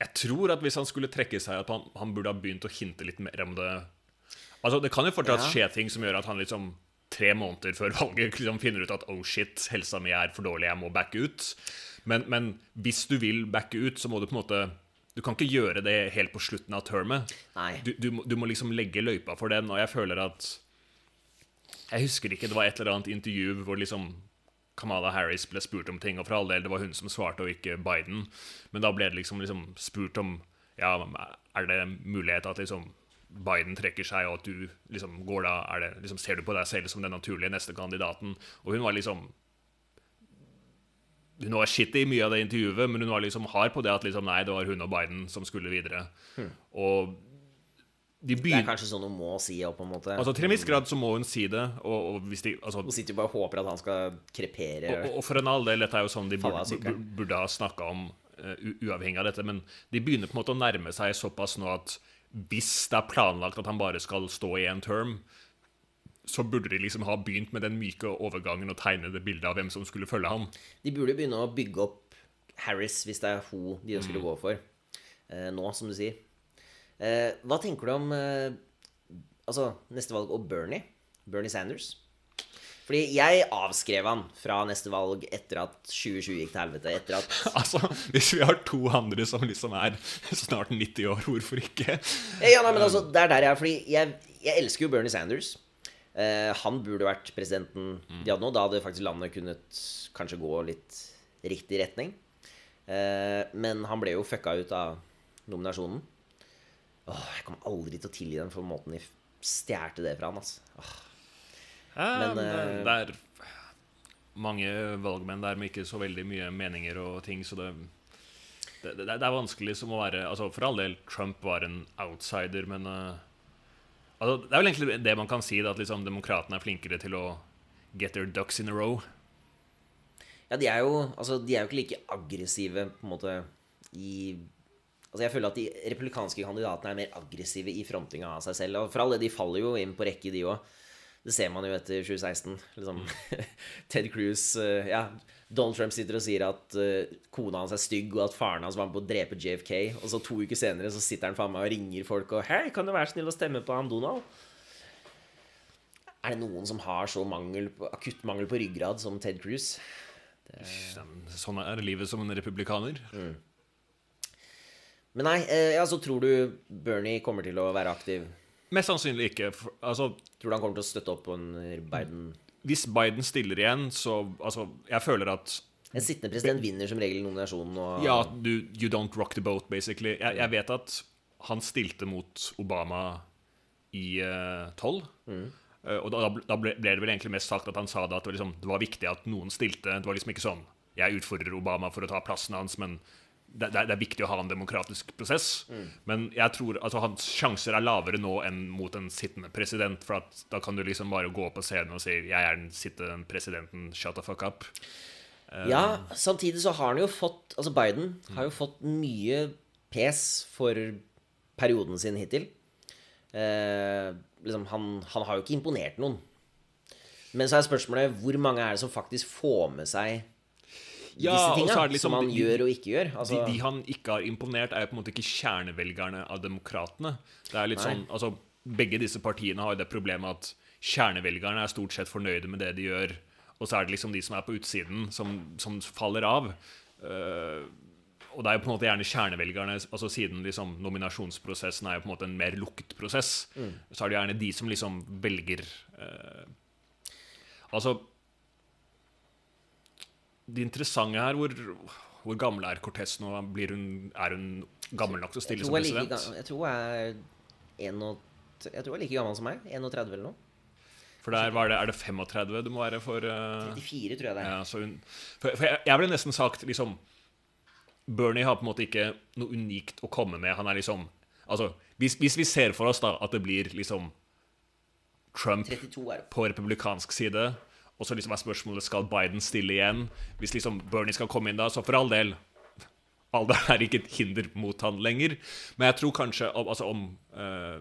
Jeg tror at hvis han skulle trekke seg, at han, han burde ha begynt å hinte litt mer om det. Altså, Det kan jo fortsatt Ja. skje ting som gjør at han liksom tre måneder før valget liksom finner ut at oh shit, helsa mi er for dårlig, jeg må backe ut. Men, men hvis du vil backe ut, så må du på en måte Du kan ikke gjøre det helt på slutten av termet. Du, du, du må liksom legge løypa for den, og jeg føler at Jeg husker ikke, det var et eller annet intervju hvor liksom Kamala Harris ble spurt om ting, og for all del, det var hun som svarte, og ikke Biden. Men da ble det liksom, liksom spurt om Ja, er det mulighet at liksom Biden trekker seg, og at du liksom går da det, liksom, Ser du på deg selv som den naturlige neste kandidaten? Og hun var liksom Hun var shitty i mye av det intervjuet, men hun var liksom hard på det at liksom, nei, det var hun og Biden som skulle videre. Og de Det er kanskje sånn hun må si det, på en måte. Altså Til en viss grad så må hun si det. Og, og hvis de altså, Hun sitter jo bare og håper at han skal krepere. og, og for en all del, dette er jo sånn de burde, burde, burde ha snakka om uh, uavhengig av dette, men de begynner på en måte å nærme seg såpass nå at hvis det er planlagt at han bare skal stå i en term, så burde de liksom ha begynt med den myke overgangen og tegne det bildet av hvem som skulle følge ham. De burde begynne å bygge opp Harris hvis det er hun de ønsker å gå for. Eh, nå, som du sier. Eh, hva tenker du om eh, altså, neste valg og Bernie? Bernie Sanders? Fordi jeg avskrev han fra neste valg etter at 2020 gikk til helvete. Etter at Altså, Hvis vi har to andre som liksom er snart 90 år, hvorfor ikke? Ja, nei, men altså, det er der jeg er. Fordi jeg, jeg elsker jo Bernie Sanders. Eh, han burde vært presidenten de hadde nå. Da hadde faktisk landet kunnet kanskje gå litt riktig retning. Eh, men han ble jo fucka ut av nominasjonen. Åh, jeg kommer aldri til å tilgi dem for måten de stjal det fra han. Altså. Åh. Men, men, eh, det er mange valgmenn der med ikke så veldig mye meninger og ting, så det det, det, det er vanskelig som å være altså For all del, Trump var en outsider, men uh, altså, Det er vel egentlig det man kan si, da, at liksom, demokratene er flinkere til å get their ducks in a row. Ja, de er jo altså, de er jo ikke like aggressive på en måte i Altså Jeg føler at de republikanske kandidatene er mer aggressive i frontinga av seg selv. Og for alle, de faller jo inn på rekke, de òg. Det ser man jo etter 2016. Liksom. Ted Cruz eh, Ja, Donald Trump sitter og sier at eh, kona hans er stygg, og at faren hans var med på å drepe JFK. Og så to uker senere så sitter han faen meg og ringer folk og Hei, kan du være snill å stemme på han Donald? Er det noen som har så mangel på, akutt mangel på ryggrad som Ted Cruz? Sånn er livet som en republikaner. Men nei, eh, ja, så tror du Bernie kommer til å være aktiv? Mest sannsynlig ikke. Altså, Tror du han kommer til å støtte opp under Biden? hvis Biden stiller igjen, så altså, Jeg føler at En sittende president vinner som regel nominasjonen. Og, Ja, du, you don't rock the boat, basically. Jeg, jeg vet at han stilte mot Obama i uh, 12. Eh, og da, da ble, ble det vel egentlig mest sagt at han sa det at det var, liksom, det var viktig at noen stilte. Det var liksom ikke sånn Jeg utfordrer Obama for å ta plassen hans, men det, det, er, viktig å ha en demokratisk prosess. Men jeg tror altså, hans sjanser er lavere nå enn mot en sittende president. For at, da kan du liksom bare gå på scenen og si 'Jeg er den sittende presidenten. Shut the fuck up'. Ja, samtidig så har han jo fått Altså Biden har jo fått mye pes for perioden sin hittil. Uh, liksom, han, han har jo ikke imponert noen. Men så er spørsmålet hvor mange er det som faktisk får med seg Ja, disse tinga, så det liksom- som han de- gjør og ikke gjør. Altså, de, de han ikke har imponert, er jo på en måte ikke kjernevelgerne av demokratene. Det er litt Nei. sånn, altså Begge disse partiene har jo det problemet at kjernevelgerne er stort sett fornøyde med det de gjør, og så er det liksom de som er på utsiden, som, som faller av. Uh, og det er jo på en måte gjerne kjernevelgerne altså Siden liksom nominasjonsprosessen er jo på en måte en mer lukket prosess, Mm. så er det gjerne de som liksom velger uh, Altså Det interessante her hvor, hvor gammel er Cortez nå? Blir hun, er hun gammel nok til å stille som president? like, jeg tror hun er 31 Jeg tror jeg er like gammel som meg. 31 eller noe. For der var det, er det 35 du må være for uh, 34, tror jeg det er. ja, så hun, for, for jeg, jeg ville nesten sagt liksom Bernie har på en måte ikke noe unikt å komme med. Han er liksom Altså, hvis, hvis vi ser for oss da at det blir liksom Trump 32 det. på republikansk side. Og så liksom er spørsmålet skal Biden stille igjen. Hvis liksom Bernie skal komme inn da, så for all del Alder er ikke et hinder mot han lenger. Men jeg tror kanskje om, altså om uh,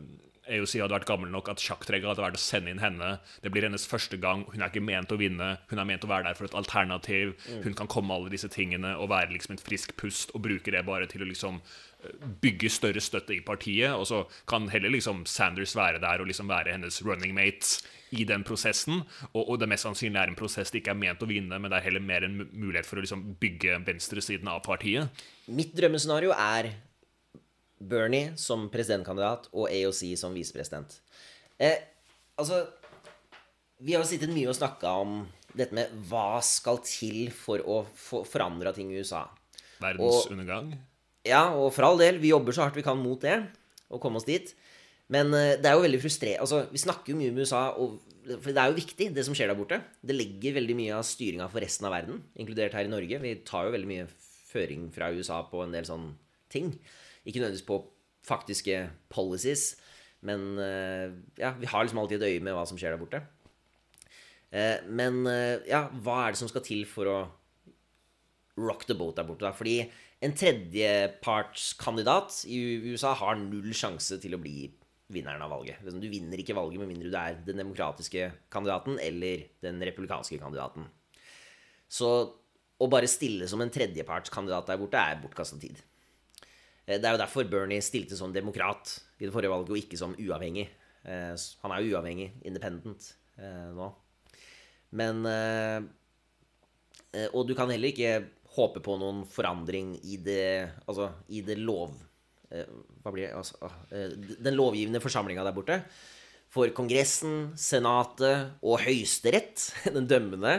AOC hadde vært gammel nok at sjakktrekket hadde vært å sende inn henne. Det blir hennes første gang. Hun er ikke ment å vinne. Hun er ment å være der for et alternativ. Hun kan komme med alle disse tingene og være liksom et frisk pust og bruke det bare til å liksom eh, bygge større støtte i partiet. Og så kan heller liksom Sanders være der og liksom være hennes running mate i den prosessen. Og, og det mest sannsynlig er en prosess det ikke er ment å vinne, men det er heller mer en mulighet for å liksom bygge venstresiden av partiet. Mitt drømmescenario er Bernie som presidentkandidat og AOC som visepresident. Eh, altså Vi har jo sittet mye og snakka om dette med hva skal til for å forandre ting i USA. Verdens Og- undergang. Ja, og for all del, vi jobber så hardt vi kan mot det, og komme oss dit. Men eh, det er jo veldig frustrerende Altså, vi snakker jo mye med USA, for det er jo viktig, det som skjer der borte. Det legger veldig mye av styringa for resten av verden, inkludert her i Norge. Vi tar jo veldig mye føring fra USA på en del sånne ting. Ikke nødvendigvis på faktiske policies, men eh, ja, vi har liksom alltid et øye med hva som skjer der borte. Eh, Men ja, hva er det som skal til for å rock the boat der borte. Da. Fordi en tredjepartskandidat i USA har null sjanse til å bli vinneren av valget. Liksom, Du vinner ikke valget med mindre du er den demokratiske kandidaten eller den republikanske kandidaten. Så å bare stille som en tredjepartskandidat der borte er bortkasta tid. Eh, Det er jo derfor Bernie stilte som demokrat i det forrige valget, og ikke som uavhengig. Eh, Han er jo uavhengig, independent, eh, nå. Men Og du kan heller ikke håpe på noen forandring i det Altså i det lov... eh, Hva blir det? Altså, ah, eh, den lovgivende forsamlinga der borte. For Kongressen, Senatet og Høyesterett, den dømmende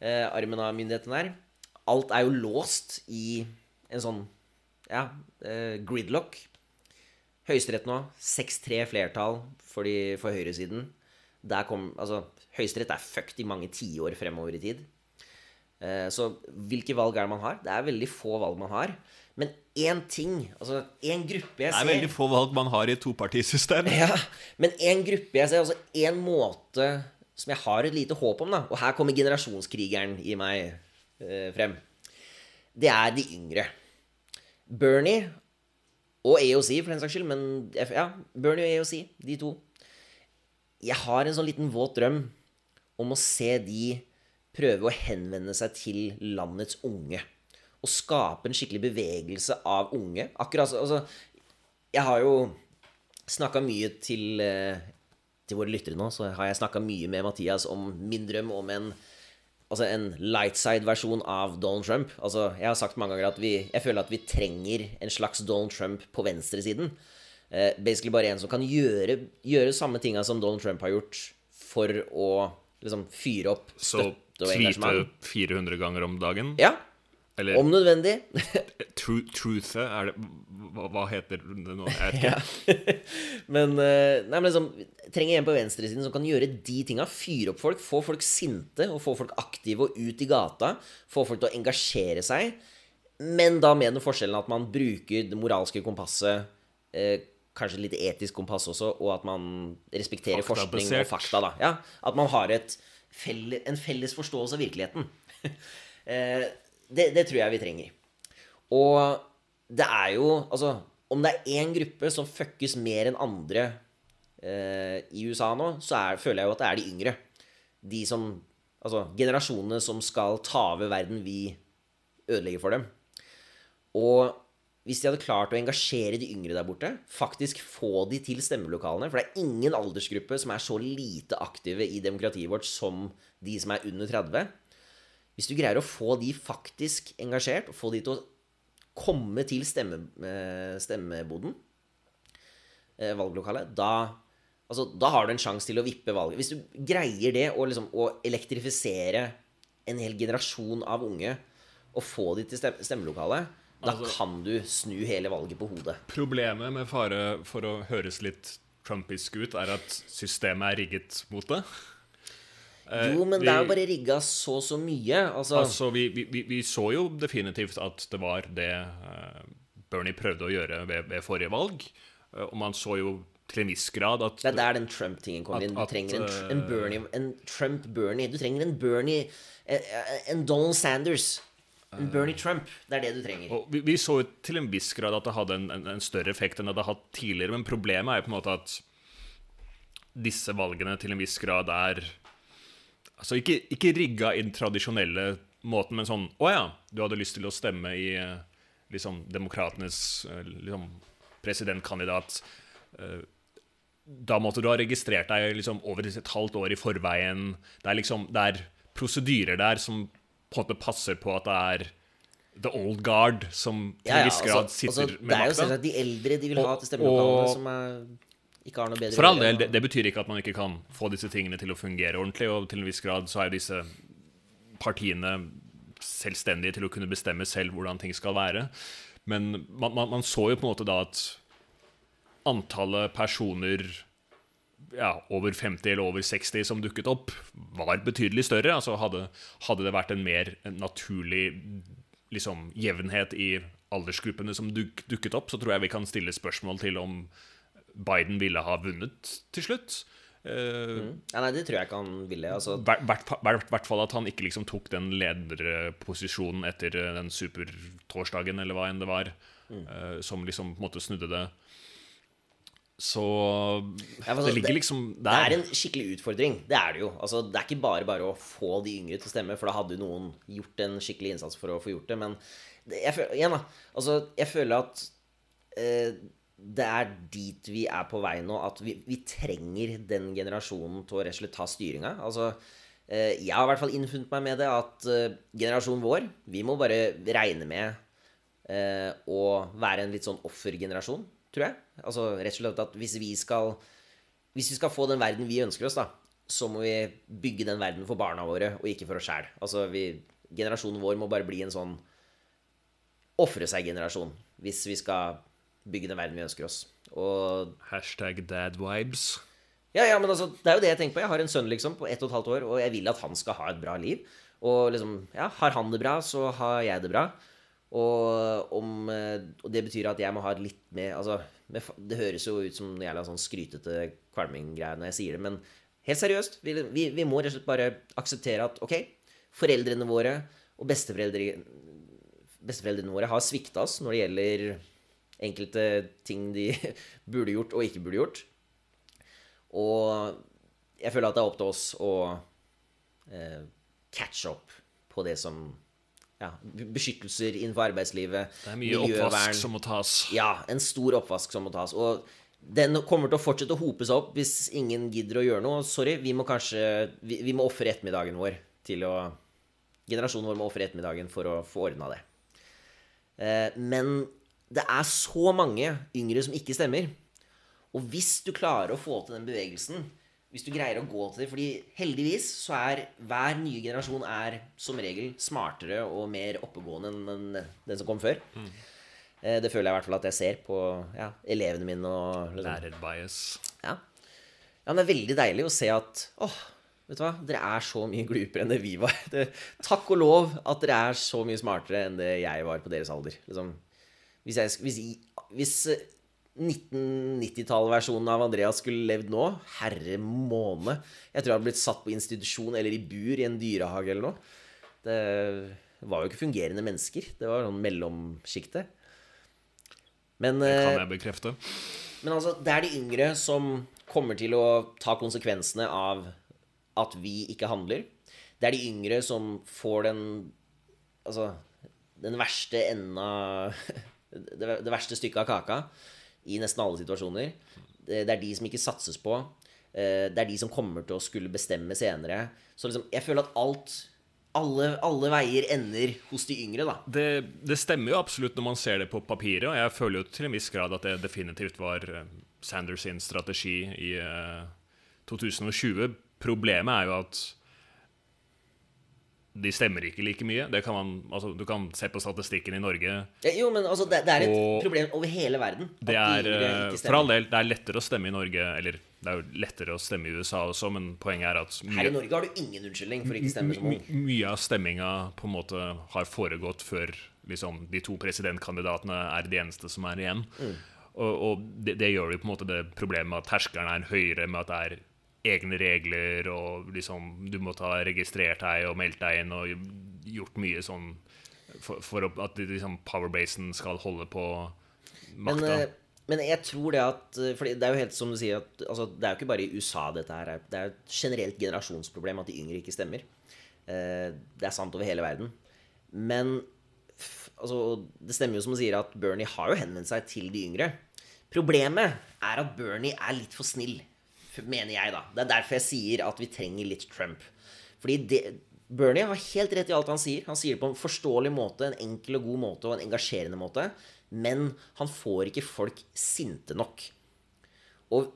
eh, armen av myndigheten der, alt er jo låst i en sånn ja, gridlock. Høyesterett nå, 6-3 flertall for, de, for høyresiden. Der kom, altså, Høyesterett er fucked i mange tiår fremover i tid. Eh, Så hvilke valg er det man har? Det er veldig få valg man har. Men én ting, altså én gruppe jeg Det er veldig få valg man har i et topartisystem. ja, Men én gruppe jeg ser, altså én måte som jeg har et lite håp om, da Og her kommer generasjonskrigeren i meg eh, frem. Det er de yngre. Bernie og AOC, for den saks skyld, men ja, Bernie og AOC, de to. Jeg har en sånn liten våt drøm om å se de prøve å henvende seg til landets unge. Og skape en skikkelig bevegelse av unge. Akkurat så- altså Jeg har jo snakka mye til, eh, til våre lyttere nå, så har jeg snakka mye med Mathias om min drøm om en Altså en lightside-versjon av Donald Trump. Altså, jeg har sagt mange ganger at vi, jeg føler at vi trenger en slags Donald Trump på venstresiden. Eh, basically bare en som kan gjøre, gjøre samme tinga som Donald Trump har gjort, for å liksom fyre opp støtte tweete 400 ganger om dagen. Ja. Eller Om nødvendig. tru, truthe er det hva, hva heter det nå? Ikke. men eh, nei, men liksom, trenger en på venstresiden som kan gjøre de tinga. Fyre opp folk, få folk sinte og få folk aktive og ut i gata. Få folk til å engasjere seg. Men da med den forskjellen at man bruker det moralske kompasset, eh, kanskje litt etisk kompass også, og at man respekterer forskning og fakta. da ja, At man har et felle, en felles forståelse av virkeligheten. eh, det, det tror jeg vi trenger. Og det er jo Altså, om det er én gruppe som fuckes mer enn andre eh, i USA nå, så er, føler jeg jo at det er de yngre. De som Altså generasjonene som skal ta over verden vi ødelegger for dem. Og hvis de hadde klart å engasjere de yngre der borte, faktisk få de til stemmelokalene For det er ingen aldersgruppe som er så lite aktive i demokratiet vårt som de som er under 30. Hvis du greier å få de faktisk engasjert, få de til å komme til stemme, eh, stemmeboden, eh, valglokalet, da, altså, da har du en sjanse til å vippe valget. Hvis du greier det, å liksom, å elektrifisere en hel generasjon av unge, og få de til stemmelokalet, da Altså- kan du snu hele valget på hodet. Problemet med fare for å høres litt trumpisk ut, er at systemet er rigget mot det. Eh, Jo, men vi- det er jo bare rigga så så mye. Altså, Altså, vi, vi, vi- så jo definitivt at det var det eh, Bernie prøvde å gjøre ved, ved forrige valg. Eh, og man så jo til en viss grad at det er der den Trump-tingen kommer inn. Du trenger en, en Bernie En Trump-Bernie. Du trenger en Bernie En, en Donald Sanders. En Bernie Trump. Det er det du trenger. Og vi, vi så jo til en viss grad at det hadde en, en, en større effekt enn det hadde hatt tidligere, men problemet er jo på en måte at disse valgene til en viss grad er Altså ikke, ikke rigga i den tradisjonelle måten, men sånn Å ja, du hadde lyst til å stemme i eh, liksom demokratenes eh, liksom, presidentkandidat. Eh, Da måtte du ha registrert deg liksom over et halvt år i forveien. Det er liksom Det er prosedyrer der som på en måte passer på at det er the old guard som til en viss grad altså, sitter altså, med Det er jo makta. selvsagt de eldre de vil ha til stemmelokalene, som er, ikke har noe bedre For all del, det, det betyr ikke at man ikke kan få disse tingene til å fungere ordentlig, og til en viss grad så er jo disse partiene selvstendige til å kunne bestemme selv hvordan ting skal være. Men man, man, man så jo på en måte da at antallet personer ja, over 50 eller over 60 som dukket opp, var betydelig større. Altså hadde, hadde det vært en mer naturlig liksom, jevnhet i aldersgruppene som duk, dukket opp, så tror jeg vi kan stille spørsmål til om Biden ville ha vunnet til slutt. Eh, Ja, nei, det tror jeg ikke han ville. Altså, hvert, fall at han ikke liksom tok den lederposisjonen etter eh, den supertorsdagen, eller hva enn det var, eh, som liksom på en måte snudde det. Så det altså, ligger liksom der. Det er en skikkelig utfordring. Det er det jo. Altså, det er ikke bare bare å få de yngre til å stemme, for da hadde noen gjort en skikkelig innsats for å få gjort det. Men det, jeg, føler, igjen, da. Altså, jeg føler at eh, det er dit vi er på vei nå. At vi, vi trenger den generasjonen til å rett og slett ta styringa. Altså, eh, jeg har i hvert fall innfunnet meg med det at eh, generasjonen vår, vi må bare regne med eh, å være en litt sånn offergenerasjon, tror jeg. Altså rett og slett at hvis vi skal Hvis vi skal få den verden vi ønsker oss, da, så må vi bygge den verden for barna våre, og ikke for oss sjæl. Altså, vi- generasjonen vår må bare bli en sånn ofre seg-generasjon hvis vi skal bygge den verden vi ønsker oss. Og Hashtag dadvibes. ja, ja, men altså, det er jo det jeg tenker på. Jeg har en sønn liksom på ett og et halvt år, og jeg vil at han skal ha et bra liv. Og liksom, ja, har han det bra, så har jeg det bra. Og, om, eh, og det betyr at jeg må ha litt mer altså, Det høres jo ut som jævla sånn skrytete kvalming-greie når jeg sier det, men helt seriøst, vi, vi, vi må rett og slett bare akseptere at ok, foreldrene våre og besteforeldre, besteforeldrene våre har svikta oss når det gjelder enkelte ting de burde gjort og ikke burde gjort. Og jeg føler at det er opp til oss å eh, catch up på det som ja, Beskyttelser innenfor arbeidslivet. Det er mye oppvask som må tas. Ja, en stor oppvask som må tas. Og den kommer til å fortsette å hope seg opp hvis ingen gidder å gjøre noe. Sorry, vi må kanskje Vi, vi må ofre ettermiddagen vår til å Generasjonen vår må ofre ettermiddagen for å få ordna det. Eh, men det er så mange yngre som ikke stemmer. Og hvis du klarer å få til den bevegelsen hvis du greier å gå til det Fordi heldigvis så er hver nye generasjon er som regel smartere og mer oppegående enn den, den som kom før. Eh, Det føler jeg i hvert fall at jeg ser på ja, elevene mine. Og, liksom. Lærer-bias. Ja. ja, men det er veldig deilig å se at åh, vet du hva, dere er så mye glupere enn det vi var. Det, takk og lov at dere er så mye smartere enn det jeg var på deres alder. Liksom, hvis, jeg, hvis, hvis 1990-tallversjonen av Andreas skulle levd nå, herre måne Jeg tror jeg hadde blitt satt på institusjon eller i bur i en dyrehage eller noe. Det var jo ikke fungerende mennesker. Det var sånn mellomsjiktet. Men Det eh, kan jeg bekrefte. men altså, det er de yngre som kommer til å ta konsekvensene av at vi ikke handler. Det er de yngre som får den Altså den verste enden av det, det verste stykket av kaka i nesten alle situasjoner. Det, er de som ikke satses på. Eh, Det er de som kommer til å skulle bestemme senere. Så liksom, jeg føler at alt alle, alle veier ender hos de yngre, da. Det, det stemmer jo absolutt når man ser det på papiret, og jeg føler jo til en viss grad at det definitivt var eh, Sanders sin strategi i eh, 2020. Problemet er jo at de stemmer ikke like mye. Det kan man, altså, du kan se på statistikken i Norge. Jo, men altså, det, det er et Og problem over hele verden. Det er, de eh, for all del, det er lettere å stemme i Norge Eller det er jo lettere å stemme i USA også, men poenget er at Her i Norge har du ingen unnskyldning for ikke stemme som ung. mye av stemminga på en måte har foregått før liksom, de to presidentkandidatene er de eneste som er igjen. Mm. Og, og det, det gjør jo på en måte det problemet at terskelen er høyere, med at det er egne regler, og liksom du må ta registrert deg og meldt deg inn, og gjort mye sånn for, for at liksom, powerbasen skal holde på makta. Men, men jeg tror det at eh, For det er jo helt som du sier at altså, Det er jo ikke bare i USA dette her er Det er et generelt generasjonsproblem at de yngre ikke stemmer. Eh, Det er sant over hele verden. Men altså, det stemmer jo som du sier at Bernie har jo henvendt seg til de yngre. Problemet er at Bernie er litt for snill, mener jeg, da. Det er derfor jeg sier at vi trenger litt Trump. Fordi det, Bernie har helt rett i alt han sier. Han sier det på en forståelig måte, en enkel og god måte og en engasjerende måte. Men han får ikke folk sinte nok. Og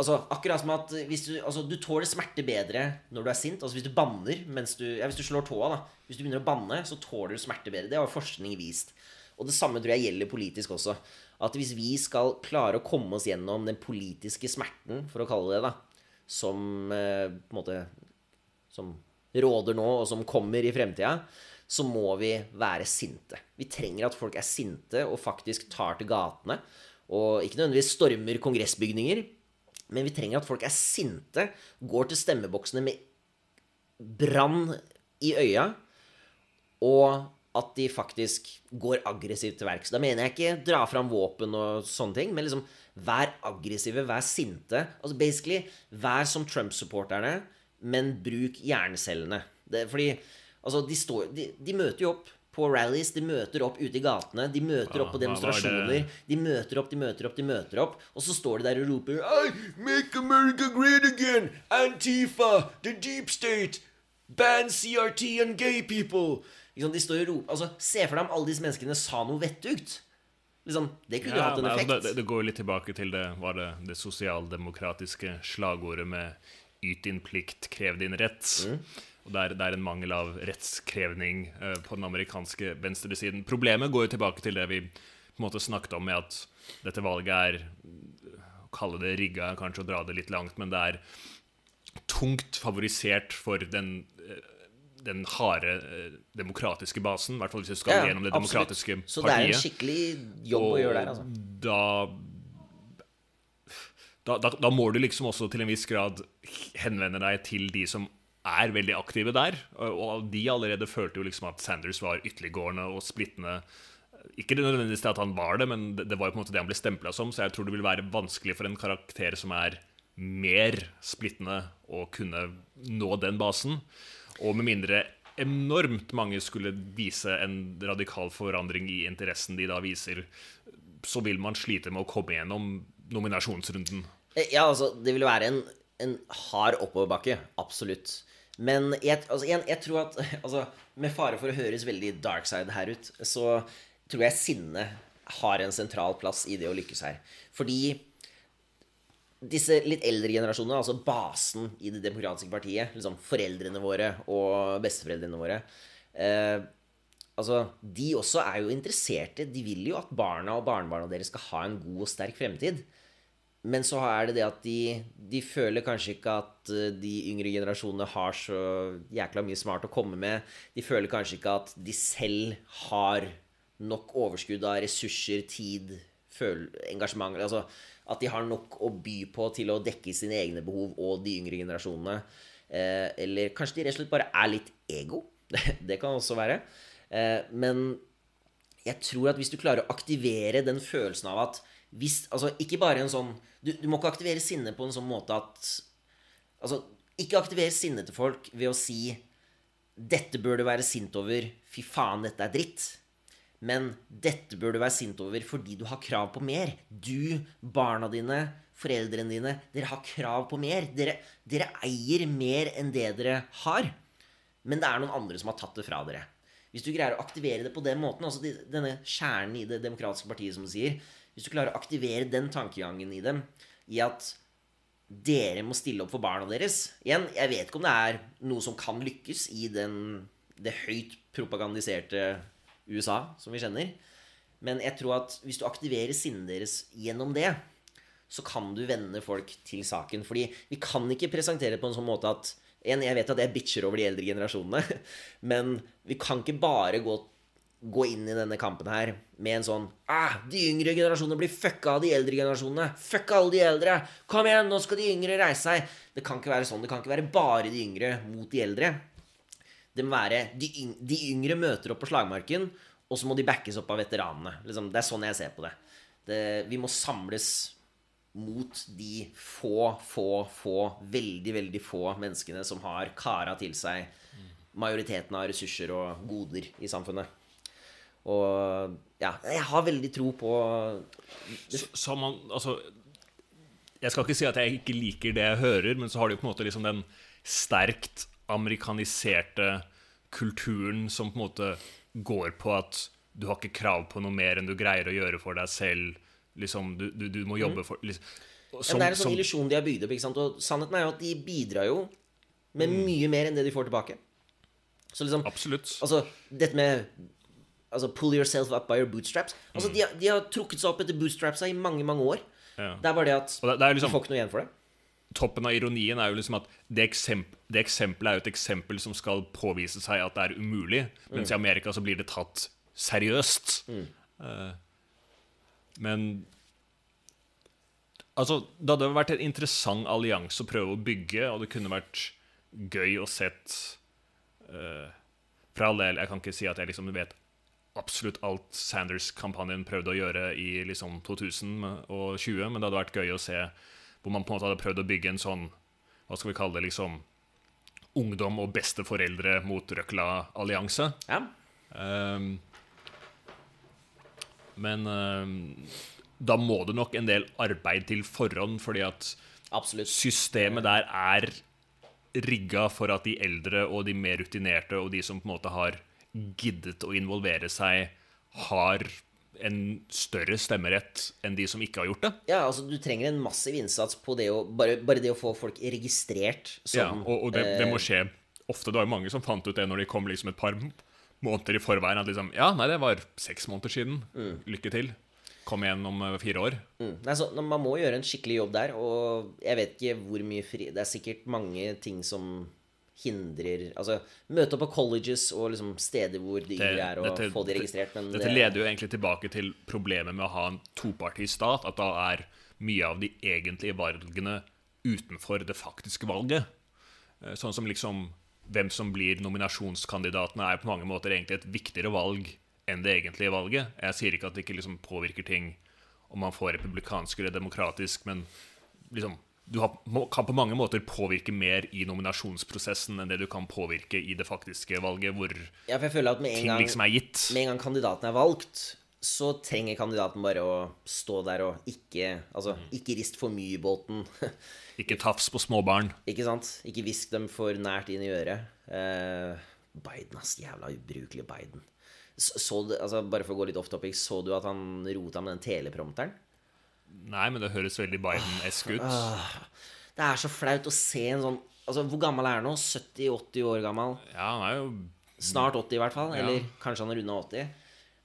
altså, akkurat som at hvis du, altså, du tåler smerte bedre når du er sint. Altså Hvis du banner mens du Ja, hvis du slår tåa, da. Hvis du begynner å banne, så tåler du smerte bedre. Det har forskning vist. Og det samme tror jeg gjelder politisk også. At hvis vi skal klare å komme oss gjennom den politiske smerten, for å kalle det det, som eh, på en måte Som råder nå, og som kommer i fremtida, så må vi være sinte. Vi trenger at folk er sinte og faktisk tar til gatene. Og ikke nødvendigvis stormer kongressbygninger, men vi trenger at folk er sinte, går til stemmeboksene med brann i øya, og at de faktisk går aggressivt til verks. Da mener jeg ikke dra fram våpen og sånne ting, men liksom vær aggressive, vær sinte. Altså basically, vær som Trump-supporterne, men bruk jerncellene. Det, fordi altså, de, står, de, de møter jo opp på rallies, de møter opp ute i gatene, de møter opp på demonstrasjoner. De møter opp, de møter opp, de møter opp. Og så står de der og roper I Make America great again! Antifa! The deep state! Ban CRT and gay people! Sant, De står og roper Altså, Se for deg om alle disse menneskene sa noe vettugt. Liksom, Det kunne jo Ja, hatt en effekt. altså, det, det går jo litt tilbake til det, var det, det sosialdemokratiske slagordet med 'yt din plikt, krev din rett'. Mm. Og det er, det er en mangel av rettskrevning uh, på den amerikanske venstresiden. Problemet går jo tilbake til det vi på en måte snakket om, med at dette valget er Å kalle det rigga kanskje å dra det litt langt, men det er tungt favorisert for den eh, den harde eh, demokratiske basen, i hvert fall hvis du skal Ja, gjennom det absolutt. demokratiske Så det er en skikkelig jobb å gjøre der, altså. da, da, da må du liksom også til en viss grad henvende deg til de som er veldig aktive der. Og og de allerede følte jo liksom at Sanders var ytterliggående og splittende. Ikke nødvendigvis til at han var det, men det, det var jo på en måte det han ble stempla som. Så jeg tror det vil være vanskelig for en karakter som er mer splittende, å kunne nå den basen. Og med mindre enormt mange skulle vise en radikal forandring i interessen de da viser, så vil man slite med å komme gjennom nominasjonsrunden. Eh, Ja, altså, det vil være en, en hard oppoverbakke. Absolutt. Men jeg, altså, jeg, jeg tror at altså, Med fare for å høres veldig dark side her ut, så tror jeg sinne har en sentral plass i det å lykkes her. Fordi disse litt eldre generasjonene, altså basen i Det demokratiske partiet, liksom foreldrene våre og besteforeldrene våre eh, Altså, De også er jo interesserte. De vil jo at barna og barnebarna deres skal ha en god og sterk fremtid. Men så er det det at de, de føler kanskje ikke at eh, de yngre generasjonene har så jækla mye smart å komme med. De føler kanskje ikke at de selv har nok overskudd av ressurser, tid, føl engasjement Altså at de har nok å by på til å dekke sine egne behov og de yngre generasjonene. Eh, eller kanskje de rett og slett bare er litt ego. Det, kan også være. Eh, men jeg tror at hvis du klarer å aktivere den følelsen av at hvis, altså Ikke bare en sånn du, du, må ikke aktivere sinne på en sånn måte at Altså, ikke aktivere sinnet til folk ved å si 'Dette bør du være sint over. Fy faen, dette er dritt.' Men dette bør du være sint over fordi du har krav på mer. Du, barna dine, foreldrene dine, dere har krav på mer. Dere, dere eier mer enn det dere har. Men det er noen andre som har tatt det fra dere. Hvis du greier å aktivere det på den måten, altså denne kjernen i Det demokratiske partiet, som du sier Hvis du klarer å aktivere den tankegangen i dem, i at dere må stille opp for barna deres Igjen, jeg vet ikke om det er noe som kan lykkes i den, det høyt propagandiserte USA som vi kjenner. Men jeg tror at hvis du aktiverer sinnet deres gjennom det, så kan du vende folk til saken. Fordi vi kan ikke presentere det på en sånn måte at en, Jeg vet at jeg bitcher over de eldre generasjonene, men vi kan ikke bare gå, gå inn i denne kampen her med en sånn ah, De yngre generasjonene blir fucka av de eldre generasjonene. Fuck alle de eldre. Kom igjen, nå skal de yngre reise seg. Det kan ikke være sånn. Det kan ikke være bare de yngre mot de eldre. Det må være de, de yngre møter opp på slagmarken, og så må de backes opp av veteranene. Liksom, det er sånn jeg ser på det. det vi må samles mot de få, få, få, veldig, veldig få menneskene som har kara til seg majoriteten av ressurser og goder i samfunnet. Og ja, jeg har veldig tro på Så man, altså Jeg skal ikke si at jeg ikke liker det jeg hører, men så har du på en måte liksom den sterkt amerikaniserte kulturen som på en måte går på at du har ikke krav på noe mer enn du greier å gjøre for deg selv liksom, du, du, du, må jobbe for liksom, som, ja, Det er en sånn illusjon de har bygd opp. ikke sant? Og sannheten er jo at de bidrar jo med mm. mye mer enn det de får tilbake. Så liksom Absolutt. Altså, dette med altså, Pull yourself up by your bootstraps. Altså, mm. de, de, har trukket seg opp etter bootstrapsa i mange, mange år. Ja. Det er bare det at det, det liksom, de får ikke noe igjen for det. Toppen av ironien er jo liksom at det, eksempel, det eksempelet er jo et eksempel som skal påvise seg at det er umulig, mens mm. i Amerika så blir det tatt seriøst. Mm. Uh, men Altså, det hadde vært en interessant allianse å prøve å bygge, og det kunne vært gøy å sett uh, For all del, jeg kan ikke si at jeg liksom vet absolutt alt Sanders-kampanjen prøvde å gjøre i liksom 2020, men det hadde vært gøy å se hvor man på en måte hadde prøvd å bygge en sånn Hva skal vi kalle det? liksom Ungdom og besteforeldre mot Røkla-allianse. Ja. Um, men um, da må det nok en del arbeid til forhånd, fordi at Absolutt. systemet der er rigga for at de eldre og de mer rutinerte og de som på en måte har giddet å involvere seg, har en større stemmerett enn de som ikke har gjort det. Ja, altså Du trenger en massiv innsats på det å, bare, bare det å få folk registrert som Ja, og, og det, det, må skje ofte. Det var jo mange som fant ut det når de kom liksom et par måneder i forveien. At liksom Ja, nei, det var seks måneder siden. Mm. Lykke til. Kom igjen om eh, fire år. Mm. Nei, så, man må gjøre en skikkelig jobb der. Og jeg vet ikke hvor mye fri Det er sikkert mange ting som hindrer Altså møte opp på colleges og liksom steder hvor de yngre er, og dette, få de registrert. Men dette det, leder jo egentlig tilbake til problemet med å ha en topartistat. At da er mye av de egentlige valgene utenfor det faktiske valget. Eh, sånn som liksom hvem som blir nominasjonskandidatene, er på mange måter egentlig et viktigere valg enn det egentlige valget. Jeg sier ikke at det ikke liksom påvirker ting om man får republikansk eller demokratisk, men liksom, du har, kan på mange måter påvirke mer i nominasjonsprosessen enn det du kan påvirke i det faktiske valget, hvor ja, ting gang, liksom er gitt. Med en gang kandidaten er valgt, så trenger kandidaten bare å stå der og ikke Altså, mm. ikke rist for mye i båten. ikke tafs på småbarn. Ikke sant? Ikke hvisk dem for nært inn i øret. Uh, Biden, ass. Jævla ubrukelige Biden. Så, du, altså, bare for å gå litt off topic, så du at han rota med den teleprompteren? Nei, men det høres veldig Biden-esk ut. Det er så flaut å se en sånn Altså, hvor gammel er han nå? 70-80 år gammel? Ja, han er jo Snart 80 i hvert fall. Ja. Eller kanskje han har runda 80.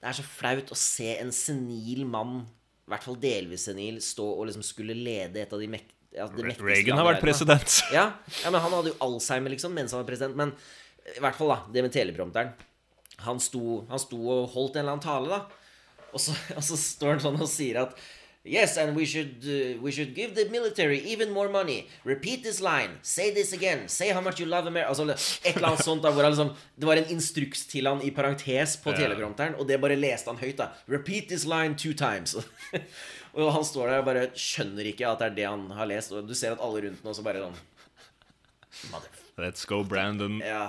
Det er så flaut å se en senil mann, i hvert fall delvis senil, stå og liksom skulle lede et av de mekt... Ja, Reagan har vært president. Ja, ja, men han hadde jo Alzheimer liksom mens han var president. Men i hvert fall, da, det med teleprompteren. Han sto, han sto og holdt en eller annen tale, da. Og så, og så står han sånn og sier at Yes, and we should, uh, we should give the military even more money. Repeat this line. Say this again. Say how much you love America. Altså, et eller annet sånt da, hvor liksom, Det var en instruks til han i parentes på Ja. teleprompteren, og det bare leste han høyt. da Repeat this line two times. og han står der og bare skjønner ikke at det er det han har lest, og du ser at alle rundt nå så bare sånn Let's go, Brandon. Ja.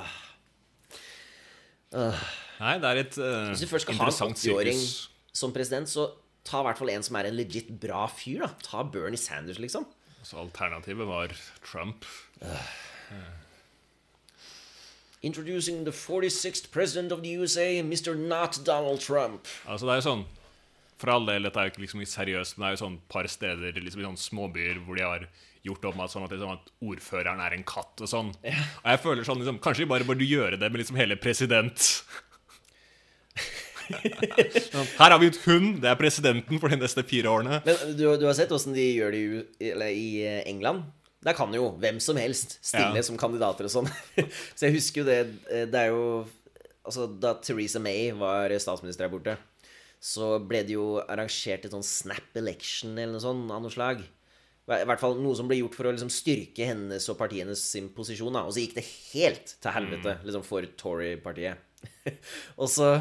Nei, det er et eh, Hvis du først skal ha en interessant 80-åring som president, så ta i hvert fall en som er en legit bra fyr. da Ta Bernie Sanders, liksom. Så alternativet var Trump. Introducing the 46th president of the USA, Mr. Not Donald Trump. Altså, det er jo sånn For all del, dette er jo ikke liksom seriøst, men det er jo sånn par steder liksom i sånne småbyer hvor de har gjort opp at, sånn at, liksom, at ordføreren er en katt og sånn. Og jeg føler sånn liksom, Kanskje vi bare burde gjøre det med liksom hele president. Her har vi ut hund. Det er presidenten for de neste fire årene. Men du, du har sett åssen de gjør det i, eller i eh, England? Der kan jo hvem som helst stille Ja. som kandidater og sånn. Så jeg husker jo det eh, Det er jo Altså, da Theresa May var statsminister her borte, så ble det jo arrangert et sånn snap election eller noe sånt av noe slag. I hvert fall noe som ble gjort for å liksom styrke hennes og partienes sin posisjon. da Og så gikk det helt til helvete liksom for Tory-partiet. og så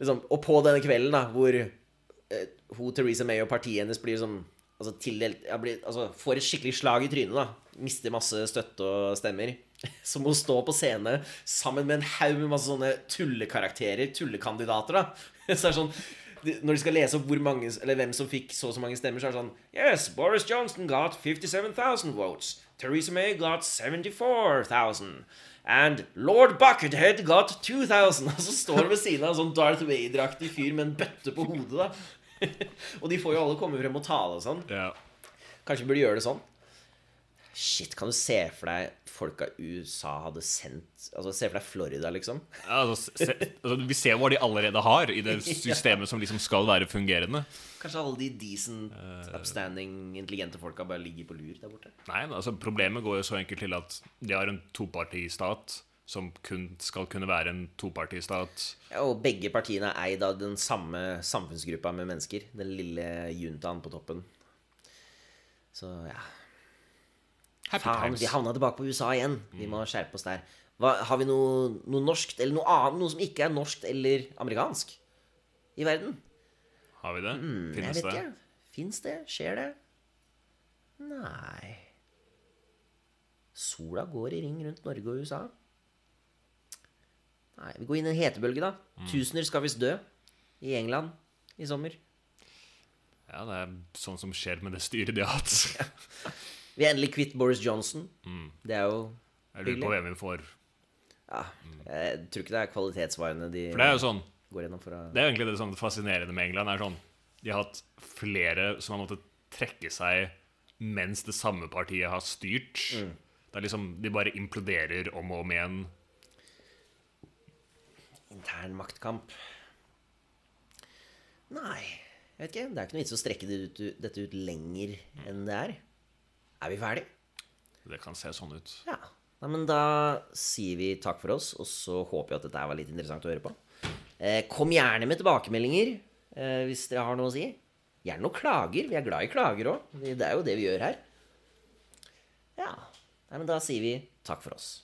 liksom Og på denne kvelden, da, hvor eh, hun Theresa May og partiet hennes blir sånn Altså tildelt ja, blir, altså, Får et skikkelig slag i trynet, da. Mister masse støtte og stemmer. Så må hun stå på scene sammen med en haug med masse sånne tullekarakterer, tullekandidater, da. Så det sånn når de skal lese opp mange, hvem som fikk så og så mange stemmer, så er det sånn Yes, Boris Johnson got 57,000 votes. Theresa May got 74,000. And Lord Buckethead got 2000. Og så står han ved siden av en sånn Darth Vader-aktig fyr med en bøtte på hodet, da. og de får jo alle komme frem og tale og sånn. Ja. Kanskje vi burde gjøre det sånn? Shit, kan du se for deg folka USA hadde sendt Altså, se for deg Florida, liksom. Ja, altså, se, altså, vi ser hva de allerede har i det systemet som liksom skal være fungerende. Kanskje alle de decent, upstanding, intelligente folka bare ligger på lur der borte. Nei, men altså Problemet går jo så enkelt til at de har en topartistat som kun skal kunne være en topartistat. Ja, og begge partiene er eid av den samme samfunnsgruppa med mennesker. Den lille juntaen på toppen. Så ja Faen, vi havna tilbake på USA igjen. Vi må skjerpe oss der. Hva, har vi noe, noe norskt, eller noe annet, noe som ikke er norskt eller amerikansk i verden? Har vi det? Jeg Finnes vet det? ikke. Fins det? Skjer det? Nei Sola går i ring rundt Norge og USA. Nei, vi går inn i en hetebølge, da. Mm. Tusener skal visst dø i England i sommer. Ja, det er sånn som skjer med det styret de har hatt. Vi er endelig kvitt Boris Johnson. Mm. Det er jo Jeg lurer på hvem vi får. ja, Jeg tror ikke det er kvalitetsvarene de For det er jo sånn går gjennom for å Det er egentlig det sånn fascinerende med England. er sånn De har hatt flere som har måttet trekke seg mens det samme partiet har styrt. Det er liksom De bare imploderer om og om igjen. Intern maktkamp. Nei, jeg vet ikke. Det er ikke noe vits å strekke det ut, dette ut lenger enn det er. Er vi ferdig? Det kan se sånn ut. Ja. Nei, men da sier vi takk for oss, og så håper jeg at dette var litt interessant å høre på. Eh, kom gjerne med tilbakemeldinger eh, hvis dere har noe å si. Gjerne noen klager. Vi er glad i klager òg. Det er jo det vi gjør her. Ja. Nei, men da sier vi takk for oss.